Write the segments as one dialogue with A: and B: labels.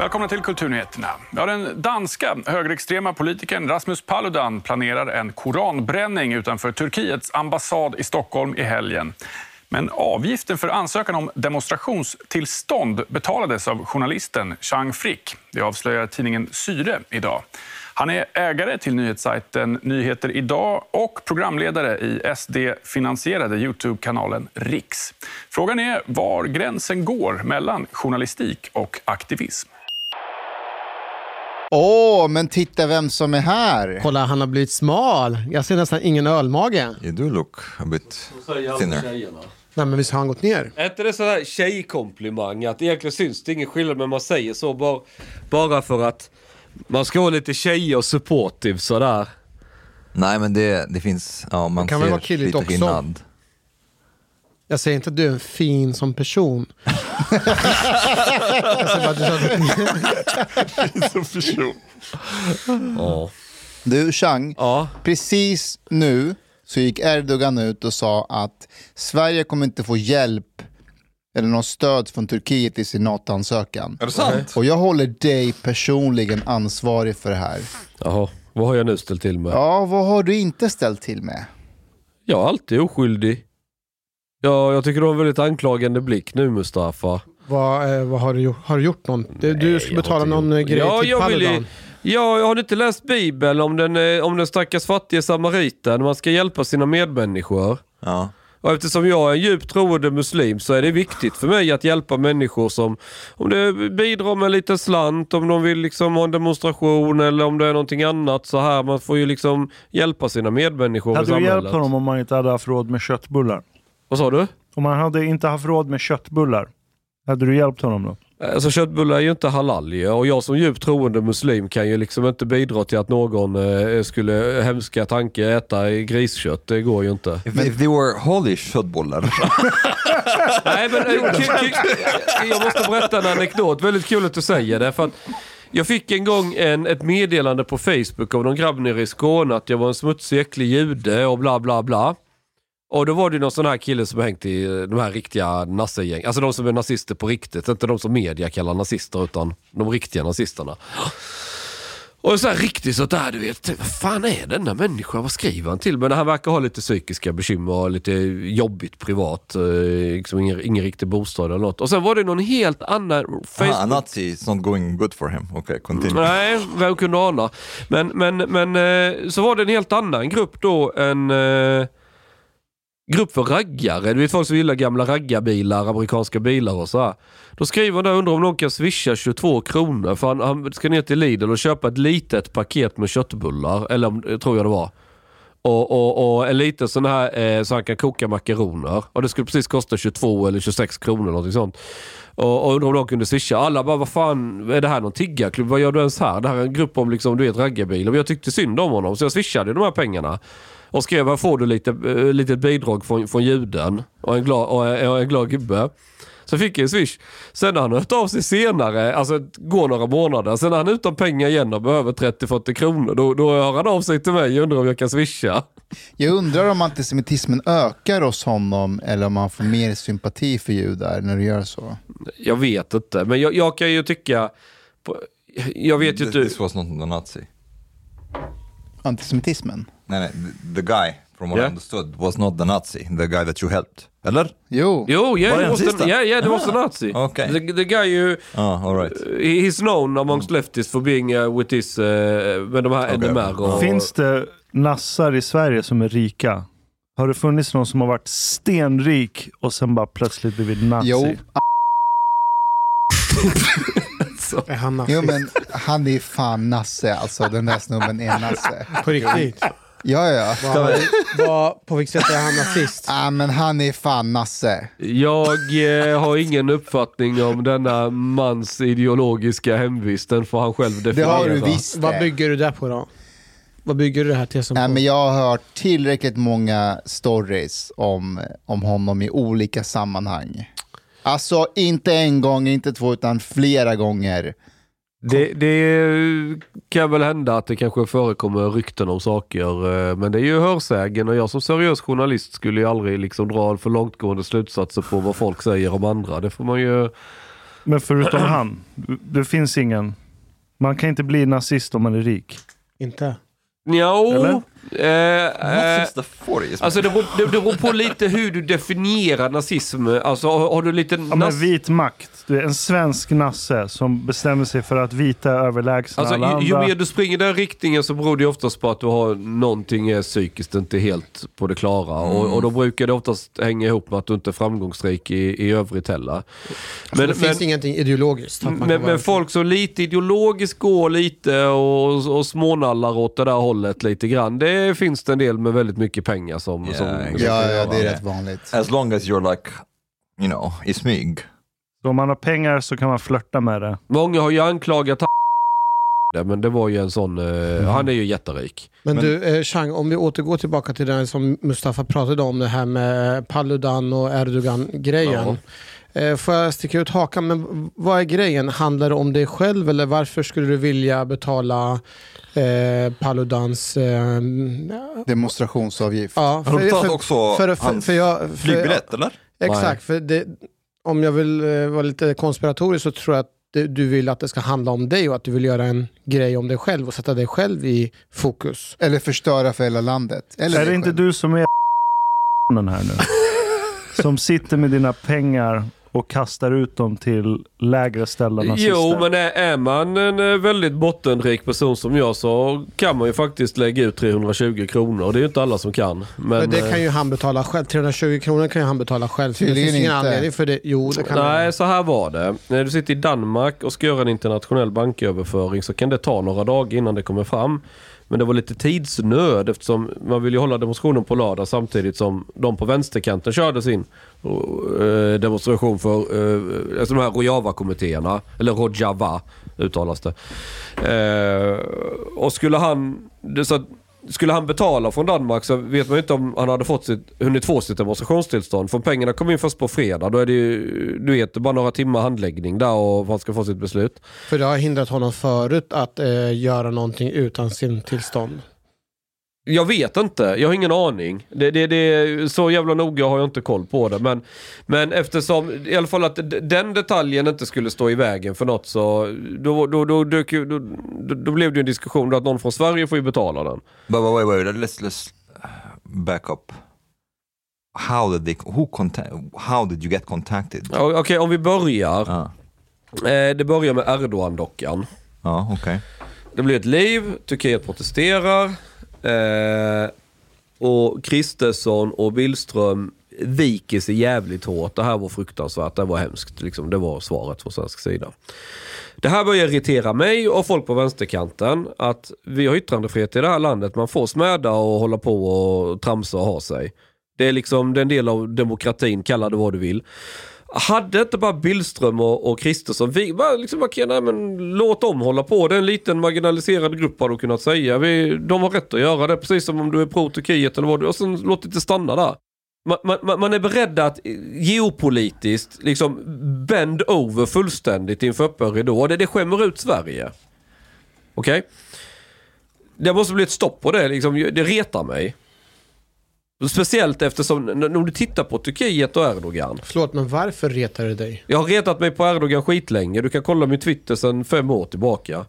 A: Välkomna till Kulturnyheterna. Ja, den danska högerextrema politikern Rasmus Paludan planerar en koranbränning utanför Turkiets ambassad i Stockholm i helgen. Men avgiften för ansökan om demonstrationstillstånd betalades av journalisten Chang Frick. Det avslöjar tidningen Syre idag. Han är ägare till nyhetssajten Nyheter idag och programledare i SD-finansierade Youtube-kanalen Riks. Frågan är var gränsen går mellan journalistik och aktivism.
B: Åh, men titta vem som är här.
C: Kolla, han har blivit smal. Jag ser nästan ingen ölmage.
D: You do look a bit thinner.
C: Nej, men visst har han gått ner?
E: Är inte det sån här tjejkomplimang? Att egentligen syns det ingen skillnad men man säger så bara, bara för att man ska vara lite tjej och supportive sådär.
D: Nej men det, det finns, ja man
C: kan väl
D: ser
C: vara killigt
D: lite
C: också.
D: skillnad.
C: Jag säger inte att du är en fin som person. jag säger bara att du har
D: Som person.
E: Ja.
B: Du, Chang,
E: Ja.
B: precis nu så gick Erdogan ut och sa att Sverige kommer inte få hjälp eller något stöd från Turkiet i sin NATO-ansökan.
D: Är det sant?
B: Och jag håller dig personligen ansvarig för det här.
E: Jaha, vad har jag nu ställt till med?
B: Ja, vad har du inte ställt till med?
E: Jag är alltid oskyldig. Ja, jag tycker du har en väldigt anklagande blick nu Mustafa.
C: vad, eh, vad har du gjort? Har du gjort någon? Du, du ska betala någon eh,
E: gjort-
C: grej
E: ja,
C: till
E: jag vill
C: Paludan.
E: ju- Ja, jag har inte läst Bibeln om den, eh, om den stackars fattige samariten. Man ska hjälpa sina medmänniskor.
D: Ja.
E: Och eftersom jag är en djupt troende muslim så är det viktigt för mig att hjälpa människor som, om det bidrar med lite slant, om de vill liksom ha en demonstration eller om det är någonting annat så här. Man får ju liksom hjälpa sina medmänniskor i
F: Hade du hjälpt honom om man inte hade haft råd med köttbullar?
E: Vad sa du?
F: Om man hade inte haft råd med köttbullar, hade du hjälpt honom då?
E: Alltså köttbullar är ju inte halal ju. och jag som djupt troende muslim kan ju liksom inte bidra till att någon eh, skulle, hemska tanke, äta griskött. Det går ju inte.
D: If, if they were holy köttbullar.
E: Nej, men, eh, jag måste berätta en anekdot. Väldigt kul att du säger det. För att jag fick en gång en, ett meddelande på Facebook av någon grabb nere i Skåne att jag var en smutsig, äcklig jude och bla bla bla. Och då var det någon sån här kille som hängt i eh, de här riktiga nassegäng. Alltså de som är nazister på riktigt. Inte de som media kallar nazister utan de riktiga nazisterna. Och så här riktigt så där du vet, vad fan är denna människa? Vad skriver han till? Men han verkar ha lite psykiska bekymmer och lite jobbigt privat. eh, Liksom ingen, ingen riktig bostad eller något. Och sen var det någon helt annan
D: Ah,
E: Facebook...
D: Nazi is not going good for him. Okej, continue.
E: Nej, vem kunde ana? Men, men, men eh, så var det en helt annan grupp då, en eh, grupp för raggare. Det är folk som gillar gamla raggarbilar, amerikanska bilar och så här. Då skriver han där, undrar om någon kan swisha 22 kronor för han, han ska ner till Lidl och köpa ett litet paket med köttbullar. Eller eh, tror jag det var. Och, och, och en liten sån här eh, så han kan koka makaroner. Och det skulle precis kosta 22 eller 26 kronor någonting sånt. Och, och undrar om de kunde swisha. Alla bara, vad fan, är det här någon tiggarklubb? Vad gör du ens här? Det här är en grupp om liksom, du vet, raggarbilar. Men jag tyckte synd om honom så jag swishade de här pengarna. Och skrev, här får du lite, eh, litet bidrag från, från juden och en glad, och en, och en glad gubbe. Så fick jag en swish. Sen har han hört av sig senare, alltså går några månader, sen är han utan pengar igen och behöver 30-40 kronor. Då, då hör han av sig till mig och undrar om jag kan swisha.
B: Jag undrar om antisemitismen ökar hos honom eller om han får mer sympati för judar när du gör så.
E: Jag vet inte, men jag, jag kan ju tycka... På, jag vet ju inte...
D: this was not the Nazi.
B: Antisemitismen?
D: Nej, nej, the, guy, from what I
E: Yeah.
D: understood, was not the Nazi. The guy that you helped. Eller?
B: Jo.
E: Jo, yeah,
D: Var den
E: was the, yeah, yeah, it was a Nazi.
D: okay.
E: The, the guy you...
D: Ah, all right.
E: He's known amongst leftists for being uh, with this, uh, med de här
D: Okej.
E: NMR och...
F: Finns det nassar i Sverige som är rika? Har det funnits någon som har varit stenrik och sen bara plötsligt blivit nazi?
B: Jo,
C: Är han nazist?
B: jo, men han är fan nasse, alltså den där snubben är nasse.
C: På riktigt?
B: Ja, ja.
C: Vad, vad, på vilket sätt är han nazist?
B: Ja, men han är fan nasse.
E: Jag eh, har ingen uppfattning om denna mans ideologiska hemvist. Den får han själv
B: Det
E: definiera.
B: har du visst
C: Vad
B: det.
C: bygger du det på då? Vad bygger du det här tesen på?
B: Nej, men jag har hört tillräckligt många stories om, om honom i olika sammanhang. Alltså inte en gång, inte två, utan flera gånger.
E: Det, det kan väl hända att det kanske förekommer rykten om saker. eh, Men det är ju hörsägen och jag som seriös journalist skulle ju aldrig liksom dra för långtgående slutsatser på vad folk säger om andra. Det får man ju...
F: Men förutom han, det finns ingen. Man kan inte bli nazist om man är rik.
C: Inte?
E: Jo. Eh, eh,
D: Since the 40s.
E: alltså det beror, det, det beror på lite hur du definierar nazism. Alltså har, har du lite...
F: Ja, men vit makt. Du är en svensk nasse som bestämmer sig för att vita är överlägsna
E: Alltså,
F: alla
E: ju, ju
F: andra.
E: mer du springer i den riktningen så beror det oftast på att du har någonting är psykiskt inte helt på det klara. Och, och då brukar det oftast hänga ihop med att du inte är framgångsrik i, i övrigt heller.
C: Alltså, det finns ingenting ideologiskt.
E: men, men folk som lite ideologiskt går lite och, och smånallar åt det där hållet lite grann. Det finns det en del med väldigt mycket pengar som...
D: Yeah,
E: som
D: exactly.
B: Ja, ja, det är
D: Ja.
B: rätt vanligt.
D: As long as you're like, you know, i smyg.
F: Så om man har pengar så kan man flörta med det.
E: Många har ju anklagat det, men det var ju en sån... Eh, Han är ju jätterik.
C: Men, du, eh, Chang, om vi återgår tillbaka till det som Mustafa pratade om, det här med Paludan och Erdogan-grejen. Eh, får jag sticka ut hakan, men vad är grejen? Handlar det om dig själv eller varför skulle du vilja betala eh, Paludans... Eh,
B: Demonstrationsavgift.
C: ja,
D: Har du betalat också
C: för, för,
D: hans
C: för jag, för,
D: Flygbiljett eller?
C: Exakt, för det, om jag vill eh, vara lite konspiratorisk så tror jag att det, du vill att det ska handla om dig och att du vill göra en grej om dig själv och sätta dig själv i fokus.
B: Eller förstöra för hela landet. Eller
F: är det inte du som är den här nu? Som sitter med dina pengar och kastar ut dem till lägre ställda nazister.
E: Jo, men är, man en eh, väldigt bottenrik person som jag så kan man ju faktiskt lägga ut 320 kronor. Och det är ju inte alla som kan. Men,
C: Men det
E: eh,
C: kan ju han betala själv. 320 kronor kan ju han betala själv. Så det finns ingen
B: inte.
C: anledning för det. Jo, det kan
E: Nej, så här var det. När du sitter i Danmark och ska göra en internationell banköverföring så kan det ta några dagar innan det kommer fram. Men det var lite tidsnöd eftersom man ville ju hålla demonstrationen på lördag samtidigt som de på vänsterkanten körde sin eh, demonstration för eh, alltså de här Rojava-kommittéerna. Eller Rojava uttalas det. Eh, och skulle han... Det, så att, skulle han betala från Danmark så vet man ju inte om han hade fått sitt, hunnit få sitt demonstrationstillstånd. För pengarna kommer in först på fredag. Då är det ju, du vet, bara några timmar handläggning där och han ska få sitt beslut.
C: För det har hindrat honom förut att eh, göra någonting utan sin tillstånd.
E: Jag vet inte, jag har ingen aning. Det, det, det, så jävla noga har jag inte koll på det. Men, men eftersom i alla fall att den detaljen inte skulle stå i vägen för något så då, då, då, ju- då, då, då blev det ju en diskussion då att någon från Sverige får ju betala den.
D: But, but wait, wait, let's, let's back up. How did they, who contact, how did you get contacted?
E: Okej, om vi börjar.
D: Ja,
E: Eh, det börjar med Erdogan-dockan.
D: ja okej.
E: Det blir ett liv, Turkiet protesterar. Eh, och Kristersson och Billström viker sig jävligt hårt. Det här var fruktansvärt, det var hemskt. Liksom, det var svaret från svensk sida. Det här börjar irritera mig och folk på vänsterkanten. Att vi har yttrandefrihet i det här landet. Man får smäda och hålla på och tramsa och ha sig. Det är liksom det är en del av demokratin, kalla det vad du vill. Hade inte bara Billström och, och Kristersson, vi bara liksom, okay, nej, men låt dem hålla på. Det är en liten marginaliserad grupp har du kunnat säga. Vi, de har rätt att göra det, precis som om du är pro Turkiet eller vad du Och sen låt det inte stanna där. Man, man, man är beredd att geopolitiskt liksom bend over fullständigt inför öppen ridå. Det, det skämmer ut Sverige. Okej? Okay? Det måste bli ett stopp på det. Liksom, det retar mig. Speciellt eftersom, om du tittar på Turkiet och Erdogan.
C: Förlåt, men varför retar det dig?
E: Jag har retat mig på Erdogan skitlänge. Du kan kolla min Twitter sedan fem år tillbaka.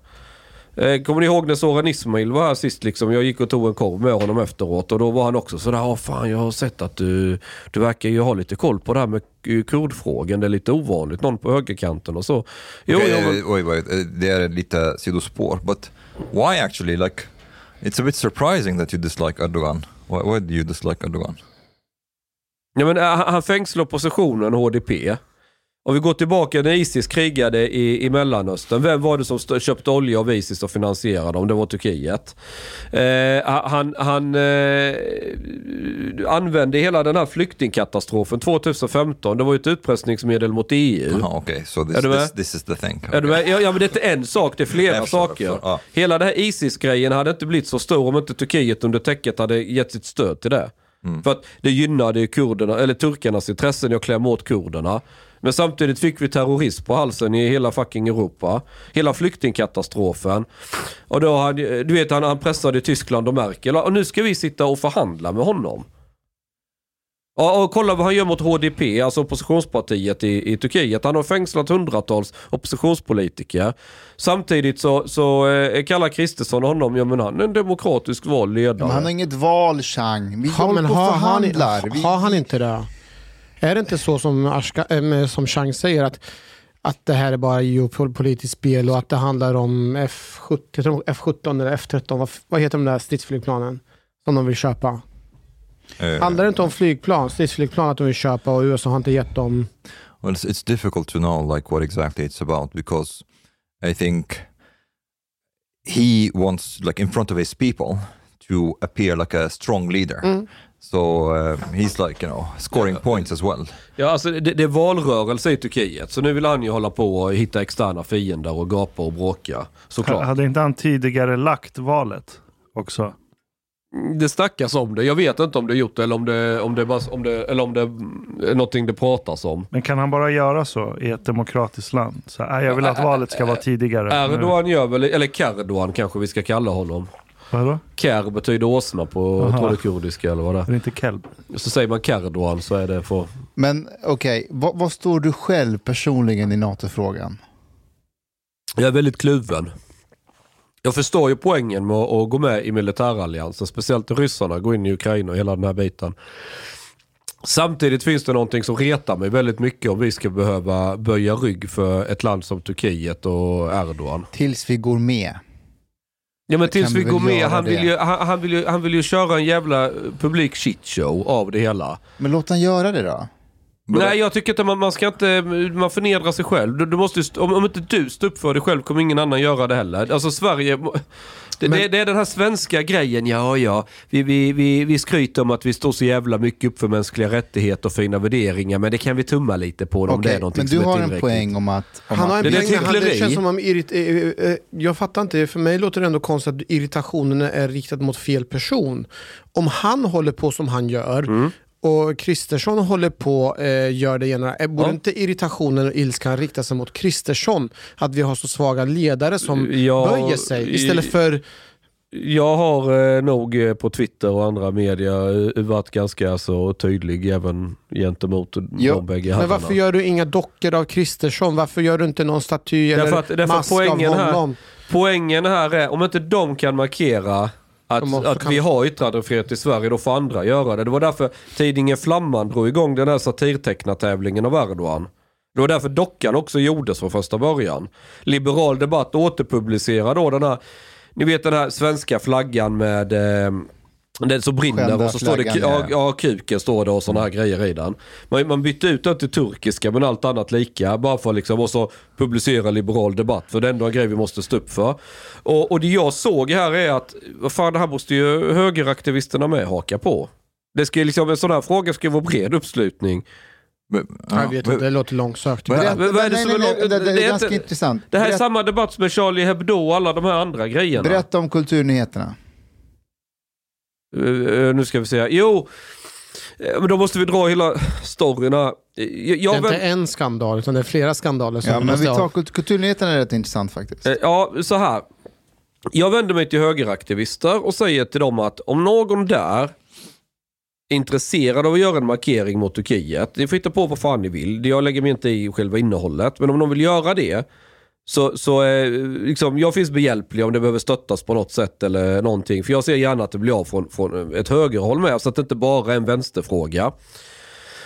E: Eh, kommer ni ihåg när Soran Ismail var här sist? Liksom? Jag gick och tog en korv med honom efteråt och då var han också sådär, ja fan jag har sett att du, du verkar ju ha lite koll på det här med kurdfrågan. Det är lite ovanligt, någon på högerkanten och så.
D: Jo, okay, jag, men... Oj, oj, det är lite sidospår. But why actually? Like, it's a bit surprising that you dislike Erdogan. Why, why do you dislike Erdogan?
E: Ja, men, uh, han fängslar oppositionen, HDP. Om vi går tillbaka när Isis krigade i, i Mellanöstern. Vem var det som köpte olja av Isis och finansierade dem? Det var Turkiet. Eh, han han eh, använde hela den här flyktingkatastrofen 2015. Det var ju ett utpressningsmedel mot EU.
D: Aha, okay. so this, this, this, is the thing.
E: Okay. Är du med? Ja, ja, men det är inte en sak, det är flera jag saker. Jag ah. Hela den här Isis-grejen hade inte blivit så stor om inte Turkiet under täcket hade gett sitt stöd till det. Mm. För att det gynnade kurderna, eller turkarnas intressen i att klämma åt kurderna. Men samtidigt fick vi terrorism på halsen i hela fucking Europa. Hela flyktingkatastrofen. Och då han, du vet han, han pressade Tyskland och Merkel. Och nu ska vi sitta och förhandla med honom. Ja, och kolla vad han gör mot HDP, alltså oppositionspartiet i, i Turkiet. Han har fängslat hundratals oppositionspolitiker. Samtidigt så, så eh, kallar Kristersson honom, ja men han är en demokratisk vald ledare.
B: Men han har inget val, Chang. Vi ja, håller på och förhandlar.
C: Han, har han inte det? Är det inte så som, Ashka, äh, som Chang säger att, att det här är bara geopolitiskt spel och att det handlar om F17, F17 eller F13, vad, vad heter de där stridsflygplanen som de vill köpa? Uh, handlar det inte om flygplan, stridsflygplan att de vill köpa och USA har inte gett dem?
D: Well, it's, it's difficult to know like what exactly it's about because I think he wants, like in front of his people, to appear like a strong leader. Mm. Så uh, he's like, you know, scoring points as well.
E: Ja, alltså det, det är valrörelse i Turkiet. Så nu vill han ju hålla på och hitta externa fiender och gapa och bråka. Såklart.
F: Hade inte han tidigare lagt valet också?
E: Det snackas om det. Jag vet inte om det är gjort eller om det, om det, bara, om det, eller om det är någonting det pratas om.
F: Men kan han bara göra så i ett demokratiskt land? Så, äh, jag vill att valet ska vara tidigare.
E: Erdogan gör väl, eller Kerdogan kanske vi ska kalla honom.
F: Vadå?
E: Ker betyder åsna på tror kurdiska eller vad det är.
F: Det inte kelb.
E: Så säger man Kerdogan så är det för...
B: Men okej, okay. vad, vad står du själv personligen i NATO-frågan?
E: Jag är väldigt kluven. Jag förstår ju poängen med att gå med i militäralliansen, speciellt ryssarna, gå in i Ukraina och hela den här biten. Samtidigt finns det någonting som retar mig väldigt mycket om vi ska behöva böja rygg för ett land som Turkiet och Erdogan.
B: Tills vi går med.
E: Ja men tills vi går med, han vill, ju, han, han, vill ju, han vill ju köra en jävla publik shitshow av det hela.
B: Men låt han göra det då.
E: Nej jag tycker inte man, man ska inte, man förnedrar sig själv. Du, du måste, om, om inte du står upp för dig själv kommer ingen annan göra det heller. Alltså Sverige, det, men, det, det, är den här svenska grejen, ja ja. Vi, vi, vi, vi skryter om att vi står så jävla mycket upp för mänskliga rättigheter och fina värderingar. Men det kan vi tumma lite på om okay, det är någonting
B: Men du har en poäng om att... Om
C: han har
B: en
C: det, poäng, han, det känns som om irrit, eh, eh, Jag fattar inte, för mig låter det ändå konstigt att irritationen är riktad mot fel person. Om han håller på som han gör mm och Kristersson håller på eh, gör det ena. Eh, borde ja. inte irritationen och ilskan rikta sig mot Kristersson? Att vi har så svaga ledare som ja, böjer sig istället för
E: jag har eh, nog eh, på Twitter och andra medier eh, varit ganska så tydlig även gentemot jo. de bägge
C: Men varför gör du inga dockor av Kristersson? Varför gör du inte någon staty eller därför att, mask poängen av honom?
E: Här, poängen här är, om inte de kan markera att, att vi har yttrandefrihet i Sverige, då får andra göra det. Det var därför tidningen Flamman drog igång den här satirtecknartävlingen av Erdogan. Det var därför dockan också gjordes från första början. Liberal Debatt återpublicerar då den här, ni vet den här svenska flaggan med eh, Den så brinner
B: Skända
E: och så står det, ja,
B: ja.
E: ja kuken står det och sådana här grejer i den. Man, man bytte ut den till turkiska men allt annat lika. Bara för liksom och så publicera liberal debatt. För det är ändå en grej vi måste stå upp för. Och, och det jag såg här är att, vad fan det här måste ju högeraktivisterna med haka på. Det ska ju liksom, en sån här fråga ska ju vara bred uppslutning.
C: Jag vet inte, det låter långsökt.
E: Men det
B: nej,
E: är
B: nej, nej,
E: lång-
B: det, det,
E: det
B: är
E: är
B: ganska
E: inte-
B: intressant.
E: Det här är
B: Berätta,
E: samma debatt som med Charlie Hebdo och alla de här andra grejerna.
B: berätta om kulturnyheterna.
E: Eh, nu ska vi se. Jo, eh, men då måste vi dra hela storyn här. Eh, Jag,
C: Det är
E: jag,
C: inte en skandal, utan det är flera skandaler. Som
B: Ja, men vi tar kult- kulturnyheterna är rätt intressant faktiskt.
E: Eh, Ja, så här. Jag vänder mig till högeraktivister och säger till dem att om någon där är intresserad av att göra en markering mot Turkiet, ni får hitta på vad fan ni vill, jag lägger mig inte i själva innehållet, men om någon vill göra det så, så eh, liksom, jag finns behjälplig om det behöver stöttas på något sätt eller någonting. För jag ser gärna att det blir av från, från ett högerhåll med så att det inte bara är en vänsterfråga.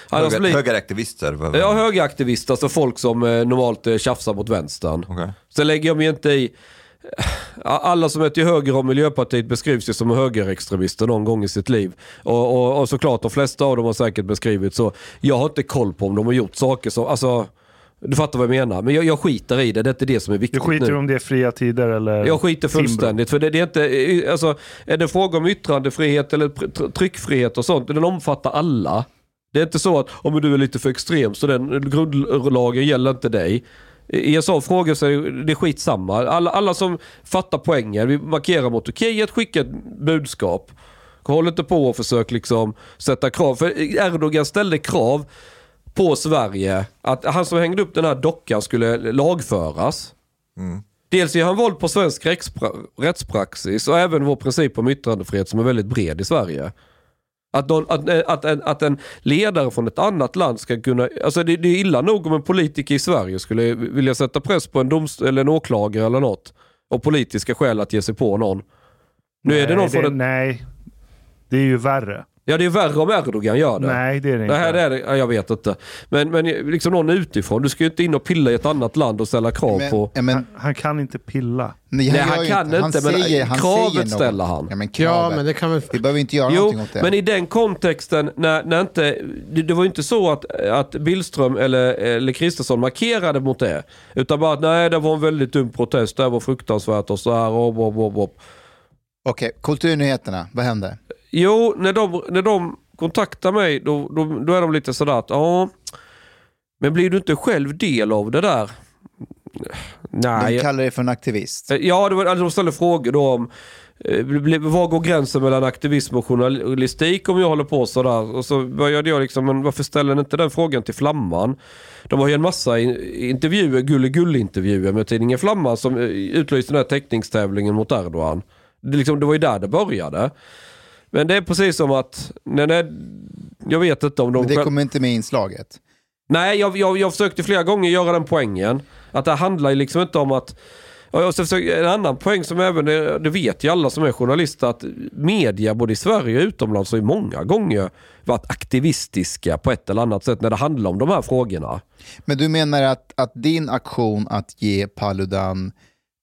E: Annars
D: Höger,
E: blir-
D: högeraktivister?
E: Ja, högeraktivister, alltså folk som eh, normalt eh, tjafsar mot vänstern.
D: Okej.
E: Sen lägger jag mig inte i... Alla som är till höger om Miljöpartiet beskrivs ju som högerextremister någon gång i sitt liv. Och, och, och såklart, de flesta av dem har säkert beskrivit så. Jag har inte koll på om de har gjort saker som... Alltså, du fattar vad jag menar. Men jag, jag skiter i det, det är inte det som är
F: Du
E: viktigt
F: skiter
E: nu.
F: om det är fria tider eller
E: Jag skiter
F: Timbro.
E: fullständigt. För det, det är inte, alltså, är det fråga om yttrandefrihet eller tr- tr- tryckfrihet och sånt, den omfattar alla. Det är inte så att om du är lite för extrem så den grundlagen gäller inte dig. I en sån fråga så är det- skitsamma. Alla, alla som fattar poängen, vi markerar mot Turkiet, skickar ett budskap. Håll inte på och försök liksom sätta krav. För Erdogan ställde krav på Sverige att han som hängde upp den här dockan skulle lagföras. Dels ger han våld på svensk rättspra- rättspraxis och även vår princip om yttrandefrihet som är väldigt bred i Sverige. Att, någon, att, att, en, att en ledare från ett annat land ska kunna... Alltså det, det är illa nog om en politiker i Sverige skulle vilja sätta press på en domst eller en åklagare eller något. Och politiska skäl att ge sig på någon. Nu är det någon
F: nej,
E: från
F: det,
E: ett,
F: nej, det är ju värre.
E: Ja det är värre om Erdogan gör det.
F: Nej, det är det
E: Det
F: inte.
E: här är det, ja, jag vet inte. Men, men liksom någon utifrån, du ska ju inte in och pilla i ett annat land och ställa krav
B: Men,
E: på...
B: men,
F: Han, han kan inte pilla.
B: nej,
E: Nej,
B: gör
E: han kan inte, men
B: säger, han
E: kravet
B: säger något.
E: ställer han.
B: Ja, men
C: Ja,
B: kravet.
C: men det kan väl...
B: Vi behöver inte göra
E: Jo,
B: någonting åt det.
E: men i den kontexten, när, när inte, det, det var ju inte så att, att Billström eller, eller Kristersson markerade mot det. Utan bara att nej, det var en väldigt dum protest, det var fruktansvärt och så här. Och, och, och, och.
B: Okej, kulturnyheterna, vad hände?
E: Jo, när de, när de kontaktar mig då, då, då är de lite sådär att ja, men blir du inte själv del av det där? Nej.
B: De kallar dig för en aktivist.
E: Eh, Ja, det var, alltså, de ställde frågor då om eh, var går gränsen mellan aktivism och journalistik om jag håller på sådär. Och så började jag liksom, men varför ställer ni inte den frågan till Flamman? De har ju en massa in- intervjuer, gulligull-intervjuer med tidningen Flamman som eh, utlyste den här teckningstävlingen mot Erdogan. Det, liksom, det var ju där det började. Men det är precis som att, nej, nej, jag vet inte om de...
B: Men det kommer inte med inslaget.
E: Nej, jag, jag, jag försökte flera gånger göra den poängen. Att det handlar ju liksom inte om att... Och så försöker, en annan poäng som även, det det vet ju alla som är journalister, att media både i Sverige och utomlands har ju många gånger varit aktivistiska på ett eller annat sätt när det handlar om de här frågorna.
B: Men du menar att, att din aktion att ge Paludan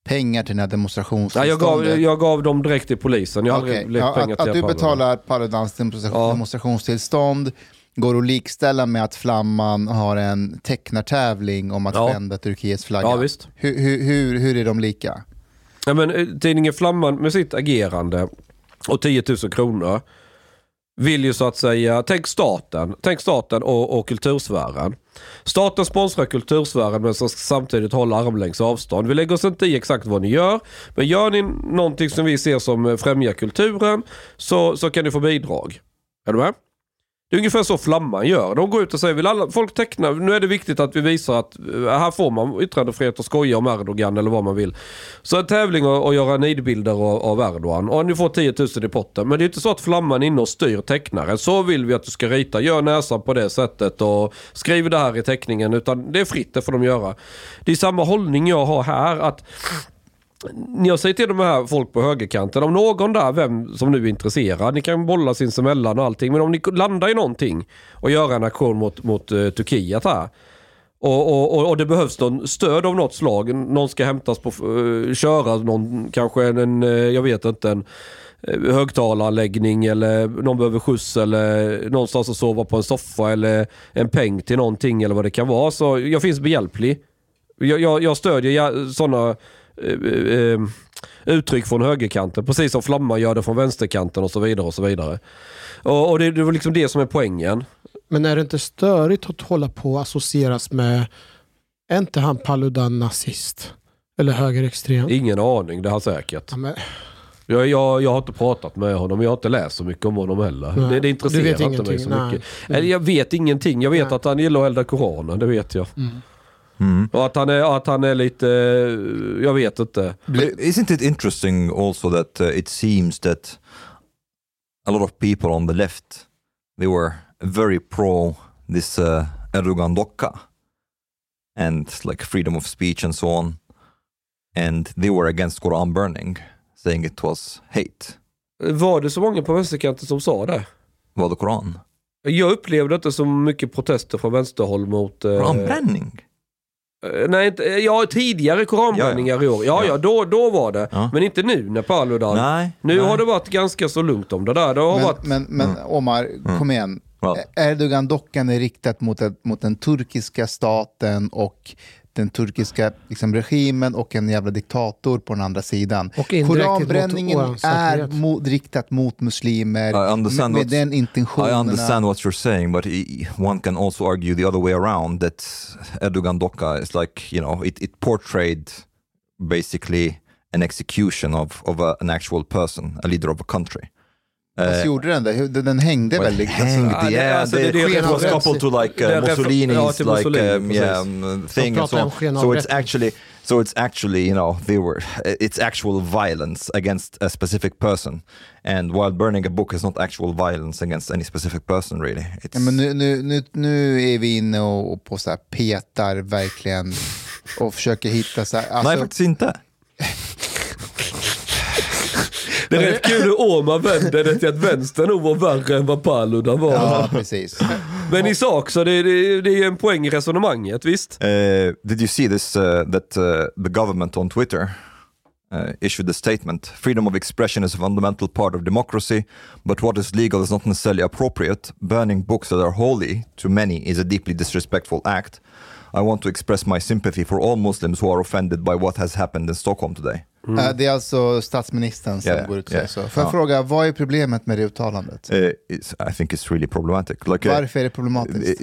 B: pengar till den här
E: Ja,
B: demonstrationstillståndet...
E: jag, gav, jag gav dem direkt till polisen. Jag aldrig lagt
B: ja,
E: pengar
B: att,
E: till
B: att du betalar Paludans demonstra-
E: Ja.
B: demonstrationstillstånd går att likställa med att Flamman har en tecknartävling om att
E: Ja.
B: skända Turkiets flagga.
E: Ja, visst.
B: Hur, hur, hur, hur är de lika?
E: Ja, men, eh, tidningen Flamman med sitt agerande och 10 000 kronor vill ju så att säga, tänk staten, tänk staten och, och kultursfären. Staten sponsrar kultursfären men ska samtidigt hålla armlängds avstånd. Vi lägger oss inte i exakt vad ni gör, men gör ni någonting som vi ser som främjar kulturen så, så kan ni få bidrag. Är du med? Det är ungefär så Flamman gör. De går ut och säger, vill alla, folk teckna, nu är det viktigt att vi visar att eh, här får man yttrandefrihet och skoja om Erdogan eller vad man vill. Så en tävling och, och göra nidbilder av, av Erdogan. Och ni får 10 000 i potten. Men det är inte så att Flamman är inne och styr tecknaren. Så vill vi att du ska rita. Gör näsan på det sättet och skriv det här i teckningen. Utan det är fritt, det får de göra. Det är samma hållning jag har här. att jag säger till de här folk på högerkanten, om någon där, vem som nu är intresserad, ni kan bolla sinsemellan och allting, men om ni landar i någonting och gör en aktion mot, mot uh, Turkiet här. Och, och, och, och det behövs någon stöd av något slag. Någon ska hämtas på, uh, köra någon, kanske en, en uh, jag vet inte, en uh, högtalaranläggning eller någon behöver skjuts eller någonstans att sova på en soffa eller en peng till någonting eller vad det kan vara. Så jag finns behjälplig. Jag, jag, jag stödjer sådana uttryck från högerkanten precis som Flamman gör det från vänsterkanten och så vidare. och så vidare. Och, och det, det var liksom det som är poängen.
C: Men är det inte störigt att hålla på och associeras med, är inte han Paludan nazist? Eller högerextrem?
E: Ingen aning, det har han säkert.
C: Ja, men,
E: Jag, jag, jag har inte pratat med honom, jag har inte läst så mycket om honom heller.
C: Nej.
E: Det, det intresserar inte mig så
C: nej.
E: mycket. Eller jag vet ingenting, jag vet
C: Nej.
E: att han gillar att elda koranen, det vet jag.
D: Mm.
E: Och att han, är, att han är lite, eh, jag vet inte.
D: Isn't it interesting also that uh, it seems that a lot of people on the left they were very pro this uh, Erdogan docka and like freedom of speech and so on, and they were against Quran burning, saying it was hate.
E: Var det så många på vänsterkanten som sa det?
D: Var det Koran?
E: Jag upplevde inte så mycket protester från vänsterhåll mot... eh,
D: Koranbränning?
E: Eh, Nej, inte, ja tidigare koranbränningar i år. Ja, ja, då, då var det.
D: Ja.
E: Men inte nu när Paludan.
D: Nej.
E: Nu
D: nej.
E: har det varit ganska så lugnt om det där. Det har
B: Men,
E: varit...
B: men, men Omar, kom igen.
D: Vad?
B: Erdogan-dockan är riktat mot, mot den turkiska staten och den turkiska liksom, regimen och en jävla diktator på den andra sidan. Koranbränningen
C: mot
B: är mot, riktat mot muslimer
D: I understand
B: med, med den intentionerna.
D: I understand what you're saying, but i- one can also argue the other way around that Erdogan Doka is like, you know, it, it portrayed basically an execution of, of a, an actual person, a leader of a country.
B: Fast
D: Eh,
B: gjorde den? Hur- Den, hängde
D: well,
B: väldigt...
D: hanged,
E: Ja, det-
D: yeah,
E: alltså, det- det är
D: it was
C: skenavrättning.
D: coupled to like
E: Det är
D: uh, Mussolini's
E: ja, till Mussolini,
D: like um, yeah, um, thing and so on. So it's actually so it's actually you know they were it's actual violence against a specific person, and while burning a book is not actual violence against any specific person really. It's,
B: Ja, men nu, nu, nu, nu är vi inne och, och på så här petar verkligen och försöker hitta så här, alltså,
D: Nej, faktiskt inte.
E: Det är rätt kul hur Åman vänder det till att vänstern nog var värre än vad Paludan var.
B: Ja, precis.
E: Men i sak så det, det, det är en poäng i resonemanget, visst?
D: Uh, did you see this? Uh, that uh, the government on Twitter uh, issued a statement: "Freedom of expression is a fundamental part of democracy, but what is legal is not necessarily appropriate. Burning books that are holy to many is a deeply disrespectful act. I want to express my sympathy for all Muslims who are offended by what has happened in Stockholm today."
B: Eh, Det är alltså statsministern som
D: Ja,
B: går ut och säger
D: ja,
B: så. Får jag
D: ja.
B: fråga, vad är problemet med det uttalandet?
D: Uh, I think it's really problematic. Like, uh,
B: Varför är det problematiskt?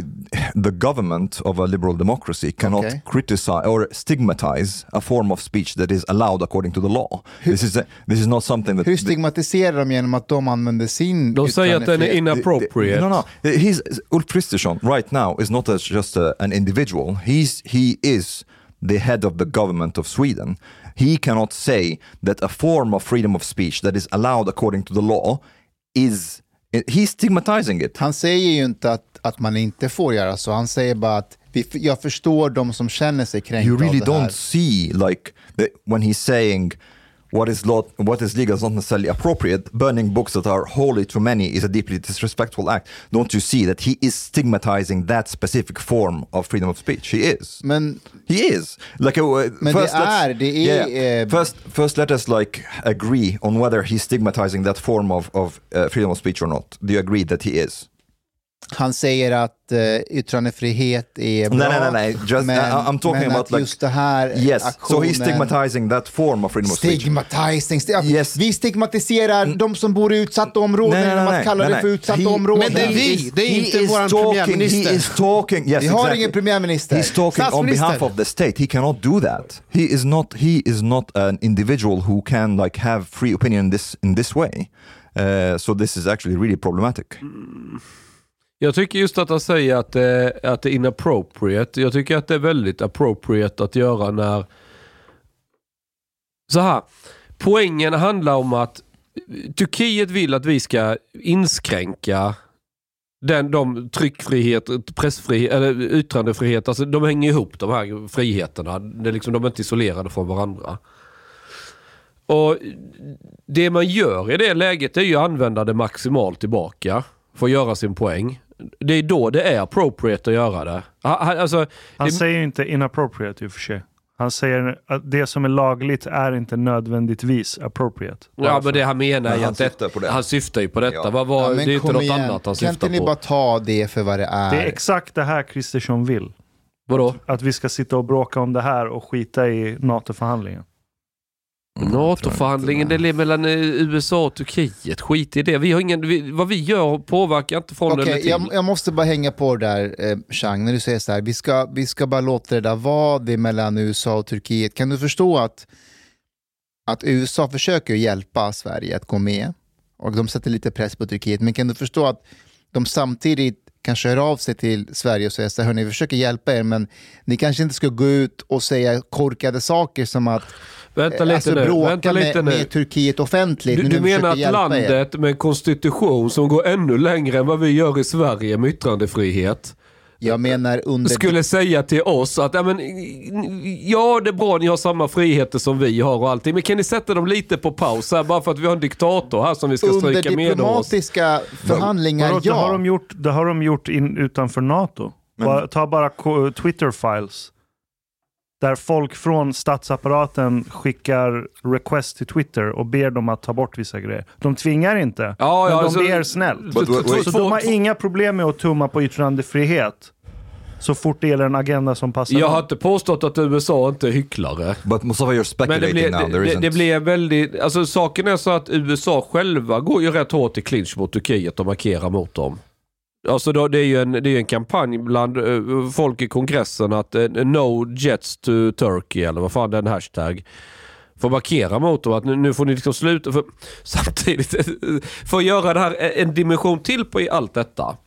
D: the government of a liberal democracy cannot
B: Okay.
D: criticize or stigmatize a form of speech that is allowed according to the law. This is a, this is not something that
B: Hur stigmatiserar de genom att de använder sin
E: De säger att den är inappropriate.
D: No, no. He's Ulf Kristersson right now is not as just a, an individual. He's he is the head of the government of Sweden. He cannot say that a form of freedom of speech that is allowed according to the law is he's stigmatizing it.
B: Han säger ju inte att, att man inte får göra så, han säger bara att vi, jag förstår de som känner sig kränkta
D: you really don't see like the, when he's saying what is law, what is legal is not necessarily appropriate. Burning books that are holy to many is a deeply disrespectful act. Don't you see that he is stigmatizing that specific form of freedom of speech? He is.
B: Men
D: He is like uh,
B: Men
D: first
B: det är- det är,
D: yeah.
B: eh,
D: first first let us like agree on whether he's stigmatizing that form of of uh, freedom of speech or not. Do you agree that he is?
B: Han säger att eh, yttrandefrihet är bra,
D: Nej, nej, nej. Just-
B: men,
D: I- I'm talking
B: men
D: about
B: att
D: like-
B: just det här
D: Yes.
B: aktionen...
D: So he's stigmatizing that form of freedom of speech.
B: Stigmatizing. sti-
D: Yes.
B: Vi stigmatiserar de som bor i utsatta områden
D: Nej, nej,
B: genom
D: nej,
B: att kalla
D: nej,
B: det för utsatta
D: He-
B: områden.
C: Men det är vi, det är
D: he
C: inte
D: talking-
C: premiärminister.
D: He is talking, yes,
B: Vi har
D: exactly.
B: ingen premiärminister.
D: He's talking on behalf of the state. He cannot do that. He is not. He is not an individual who can like have free opinion in this in this way. Uh, so this is actually really problematic.
E: Jag tycker just att han säger att det, att det är inappropriate. Jag tycker att det är väldigt appropriate att göra när... Så här. Poängen handlar om att Turkiet vill att vi ska inskränka den, de tryckfrihet, pressfrihet, eller yttrandefrihet. Alltså de hänger ihop de här friheterna. Det är liksom, de är inte isolerade från varandra. Och Det man gör i det läget är ju att använda det maximalt tillbaka för att göra sin poäng. Det är då det är appropriate att göra det. Ha- ha- Alltså,
F: Han
E: det,
F: säger inte inappropriate i och för sig. Han säger att det som är lagligt är inte nödvändigtvis appropriate.
E: Ja, men det han menar är
D: han
E: att det,
D: syftar på det.
E: han syftar ju på detta.
D: Ja.
E: Vad var,
B: Ja,
E: det är inte något
B: igen.
E: annat han
B: Kan
E: syftar
B: inte ni
E: på.
B: bara ta det för vad det är?
F: Det är exakt det här Kristersson vill.
E: Vadå?
F: Att vi ska sitta och bråka om det här och skita i NATO-förhandlingen.
E: NATO-förhandlingen, det är mellan eh, USA och Turkiet. Skit i det. Vi har ingen, vi, vad vi gör påverkar inte från
B: Okej,
E: eller till.
B: jag, jag måste bara hänga på det där, eh, Chang, när du säger så här, vi ska, vi ska bara låta det där vara, det är mellan USA och Turkiet. Kan du förstå att, att USA försöker hjälpa Sverige att gå med och de sätter lite press på Turkiet, men kan du förstå att de samtidigt kanske hör av sig till Sverige och säger så här, vi försöker hjälpa er, men ni kanske inte ska gå ut och säga korkade saker som att
E: Vänta
B: eh,
E: lite
B: alltså,
E: nu.
B: bråka
E: Vänta lite
B: med,
E: nu.
B: med Turkiet offentligt.
E: Du, du menar att
B: hjälpa er.
E: landet med en konstitution som går ännu längre än vad vi gör i Sverige med yttrandefrihet
B: Jag menar under...
E: skulle säga till oss att ja, men, ja det är bra ni har samma friheter som vi har och allting men kan ni sätta dem lite på paus här bara för att vi har en diktator här som vi ska
B: under
E: stryka med oss.
B: diplomatiska förhandlingar,
F: Vadå, det, har
B: ja.
F: de gjort, det har de gjort in, utanför NATO. Bara, ta bara Twitter-files. Där folk från statsapparaten skickar request till Twitter och ber dem att ta bort vissa grejer. De tvingar inte,
E: Ja,
F: men
E: ja,
F: de
E: alltså-
F: ber snällt.
D: But.
F: Så de har inga problem med att tumma på yttrandefrihet så fort det gäller en agenda som passar
E: Jag har inte påstått att USA inte är hycklare.
D: But Mustafa, you're
E: Men
D: speculating
E: det blir,
D: now. There
E: det,
D: isn't.
E: det blir väldigt, alltså saken är så att USA själva går ju rätt hårt i clinch mot Turkiet och markerar mot dem. Alltså då, det är ju en, det är en kampanj bland eh, folk i kongressen att eh, no jets to Turkey eller vad fan det är en hashtag. Får markera mot dem att nu, nu får ni liksom sluta. För, samtidigt, för att göra det här eh, en dimension till på i allt detta.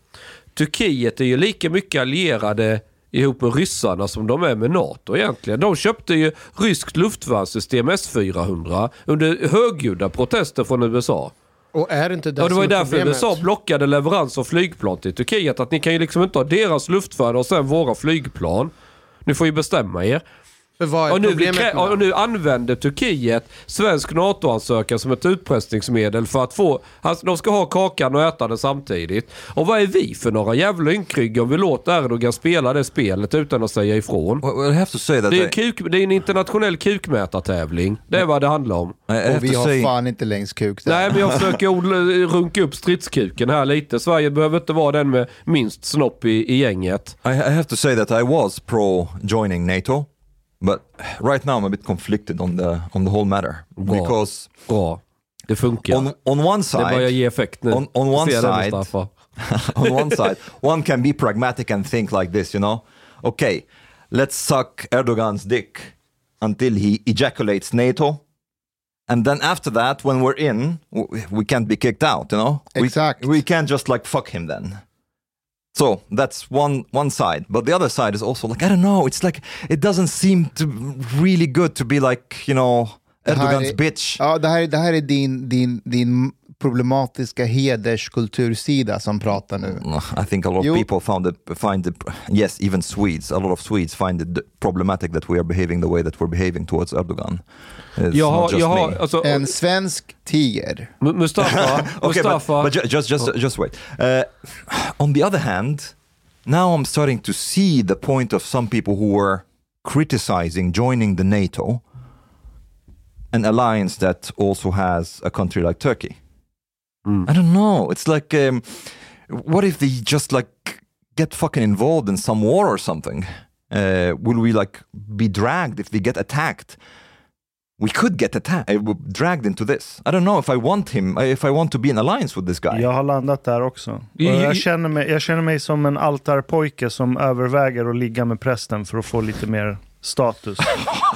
E: Turkiet är ju lika mycket allierade ihop med ryssarna som de är med NATO egentligen. De köpte ju ryskt luftvärnssystem S-400 under högljudda protester från USA.
C: Och är inte det
E: Och det var ju därför
C: problemet?
E: USA blockade leverans av flygplan till Turkiet. Att ni kan ju liksom inte ha deras luftvärn och sen våra flygplan. Ni får ju bestämma er.
C: För vad är
E: Och nu,
C: problemet
E: krä-
C: med
E: och nu använder Turkiet svensk NATO-ansökan som ett utpressningsmedel för att få... Alltså, de ska ha kakan och äta den samtidigt. Och vad är vi för några jävla ynkryggar om vi låter Erdogan spela det spelet utan att säga ifrån?
D: Well, I have to say that
E: Det är, en kuk, det är en internationell kukmätartävling. Det är vad det handlar om.
B: Och vi har
D: say,
B: fan inte längst kuk där.
E: Nej, men jag försöker odla- runka upp stridskuken här lite. Sverige behöver inte vara den med minst snopp i, i gänget.
D: I have to say that I was pro joining NATO, but right now I'm a bit conflicted on the on the whole matter
E: Bra.
D: because
E: Bra. Det funkar.
D: on on one
E: det börjar
D: side,
E: ge effekt nu.
D: on, on one side, on one side, one can be pragmatic and think like this, you know. Okay, let's suck Erdogan's dick until he ejaculates NATO. And then after that, when we're in, we can't be kicked out, you know? We- We, can't just like fuck him then. So that's one one side. But the other side is also like, I don't know, it's like, it doesn't seem to really good to be like, you know,
B: Det
D: Erdogans
B: är-
D: bitch.
B: Ja, det här, det här är din, din, din problematiska hederskultursida som pratar nu.
D: I think a lot of
B: Jo.
D: people found it, find it, yes, even Swedes, a lot of Swedes find it problematic that we are behaving the way that we're behaving towards Erdogan. It's
E: Jag har,
D: not just
E: jag har,
D: me.
E: alltså,
B: En svensk tiger.
E: Mu- Mustafa,
D: okay, but,
E: Mustafa.
D: but ju- just, just, just wait. Uh, on the other hand, now I'm starting to see the point of some people who were criticizing joining the NATO, an alliance that also has a country like Turkey. I don't know. It's like, um, what if they just like get fucking involved in some war or something? Uh, will we like be dragged if they get attacked? We could get attacked, uh, dragged into this. I don't know if I want him, uh, if I want to be in alliance with this guy.
F: Jag har landat där också. Och
E: I- i-
F: jag, känner mig, jag känner mig som en altarpojke som överväger att ligga med prästen för att få lite mer status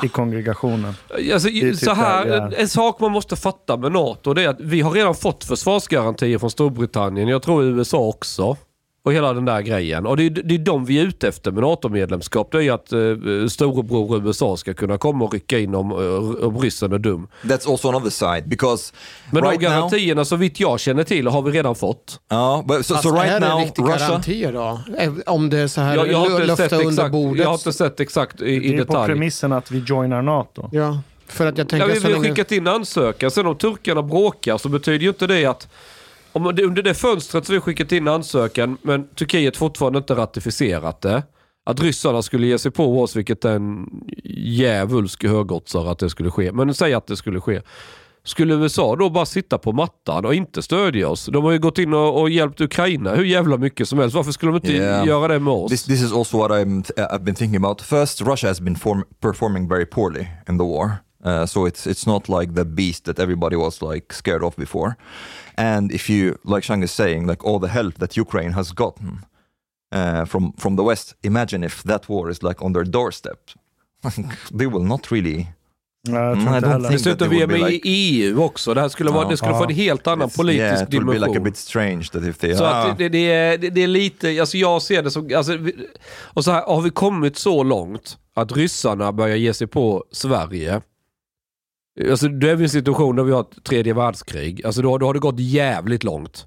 F: i kongregationen.
E: Alltså,
F: typ
E: så här,
F: där, ja.
E: En sak man måste fatta med NATO det är att vi har redan fått försvarsgarantier från Storbritannien. Jag tror USA också. Och hela den där grejen. Och det är, det är de vi är ute efter med NATO-medlemskap. Det är ju att eh, storebror USA ska kunna komma och rycka in om, eh, om ryssen är dum.
D: That's also another side because
E: Men
D: right
E: de
D: now,
E: garantierna så vitt jag känner till har vi redan fått.
D: uh, but so, so right
C: är det
D: now,
C: riktiga
D: Russia.
C: garantier då? Eh, Om det är så här
E: Jag, jag, har inte sett
C: under
E: exakt,
C: bordet?
E: jag har inte sett exakt i, i
F: Det är på
E: detalj.
F: premissen att vi joinar NATO.
C: Ja, för att jag
E: Ja,
C: tänker
E: vi,
C: så
E: vi har
C: länge...
E: skickat in ansökan. Sen om turkarna bråkar så betyder ju inte det att om det, under det fönstret så har vi skickat in ansökan men Turkiet fortfarande inte ratificerat det. att ryssarna skulle ge sig på oss, vilket är en djävulsk högoddsare att det skulle ske. Men säg att det skulle ske. Skulle USA då bara sitta på mattan och inte stödja oss? De har ju gått in och, och hjälpt Ukraina hur jävla mycket som helst. Varför skulle de inte
D: Yeah.
E: göra det med oss?
D: This, this is also what I'm, I've been thinking about. First, Russia has been form, performing very poorly in the war. Uh, so it's it's not like the beast that everybody was like scared of before. And if you, like Shang is saying, like all the help that Ukraine has gotten uh, from from the West, imagine if that war is like on their doorstep. they will not really. Mm,
E: Dessutom vi är med
D: be
E: i
D: like,
E: EU också. Det här skulle, vara,
D: Ja.
E: det skulle få en helt annan politisk
D: yeah, it will be
E: dimension.
D: like a bit strange that if they.
E: Så att det, det, är, det, det är lite, alltså jag ser det som, alltså, och så här, har vi kommit så långt att ryssarna börjar ge sig på Sverige. Alltså då är vi i en situation där vi har ett tredje världskrig. Alltså då, då har det gått jävligt långt.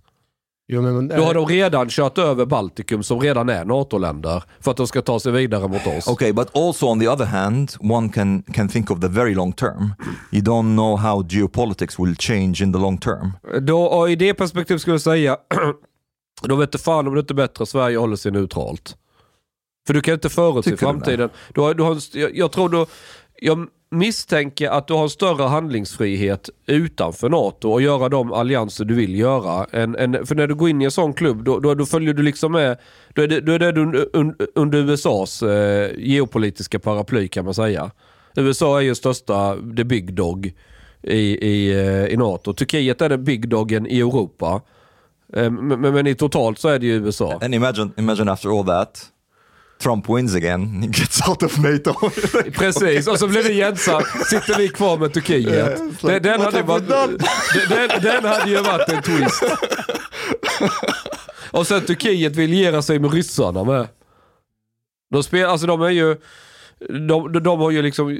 C: Jo, men,
E: Då har de redan kört över Baltikum som redan är NATO-länder för att de ska ta sig vidare mot oss.
D: Okay, but also on the other hand, one can can think of the very long term. You don't know how geopolitics will change in the long term.
E: Då, och I det perspektivet skulle jag säga, då vet du fan om det inte är bättre att Sverige håller sig neutralt. För du kan inte förutse framtiden. Du har, du har, jag, jag tror du, jag misstänker att du har större handlingsfrihet utanför NATO och göra de allianser du vill göra. En, en, för när du går in i en sån klubb, då, då, då följer du liksom med, då är det, då är det under, un- under USAs eh, geopolitiska paraply kan man säga. USA är ju största, the big dog i, i, eh, i NATO. Turkiet är den big dogen i Europa. Eh, Men, men, men i totalt så är det ju USA.
D: And imagine, imagine after all that, Trump wins again, gets out of NATO.
E: Precis, och så blir det Jensa, sitter vi kvar med Turkiet. Den, den, hade varit, den, den, hade ju varit en twist. Och sen Turkiet vill liera sig med ryssarna med. De, spel, alltså de är ju... De, de, de har ju liksom...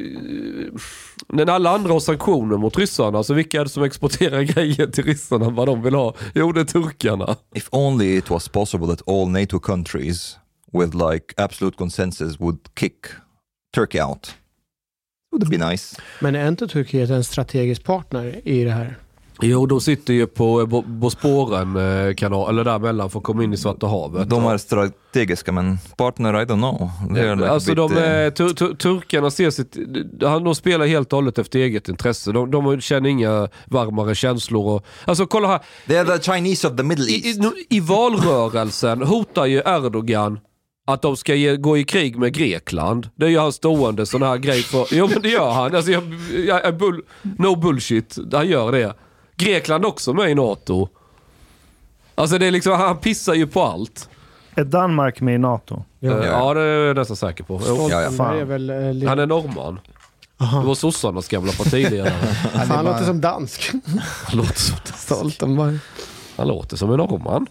E: När alla andra har sanktioner mot ryssarna, så vilka är det som exporterar grejer till ryssarna vad de vill ha? Jo, det är turkarna.
D: if only it was possible that all NATO countries with like absolute consensus would kick Turkey out. Would it be nice?
C: men är inte Turkiet en strategisk partner i det här?
E: Jo, de sitter ju på Bo- Bosporen eh, kanal, eller däremellan för att komma in i Svarta havet.
D: De är strategiska men partner, I don't know. Like
E: alltså
D: bit,
E: de,
D: uh,
E: eh, tur, tur, turkarna ser sitt, de, spelar helt och hållet efter eget intresse. De, de känner inga varmare känslor. Och, alltså kolla här,
D: They're the Chinese of the Middle
E: i,
D: East.
E: i, i valrörelsen hotar ju Erdogan att de ska ge, gå i krig med Grekland. Det är ju hans stående sån här grej för... Jo men det gör han. Alltså, jag, jag, jag, bull, no bullshit. Han gör det. Grekland också med i NATO. Alltså det är liksom, han pissar ju på allt.
F: Är Danmark med i NATO?
E: Ja, ja det är jag nästan säker på.
C: Stoltenberg
F: fan.
C: är väl... Eh,
E: Han är norrman. Det var sossarnas gamla partiledare.
C: Han låter som dansk.
E: Han låter som,
C: Stoltenberg.
E: han låter som en norrman.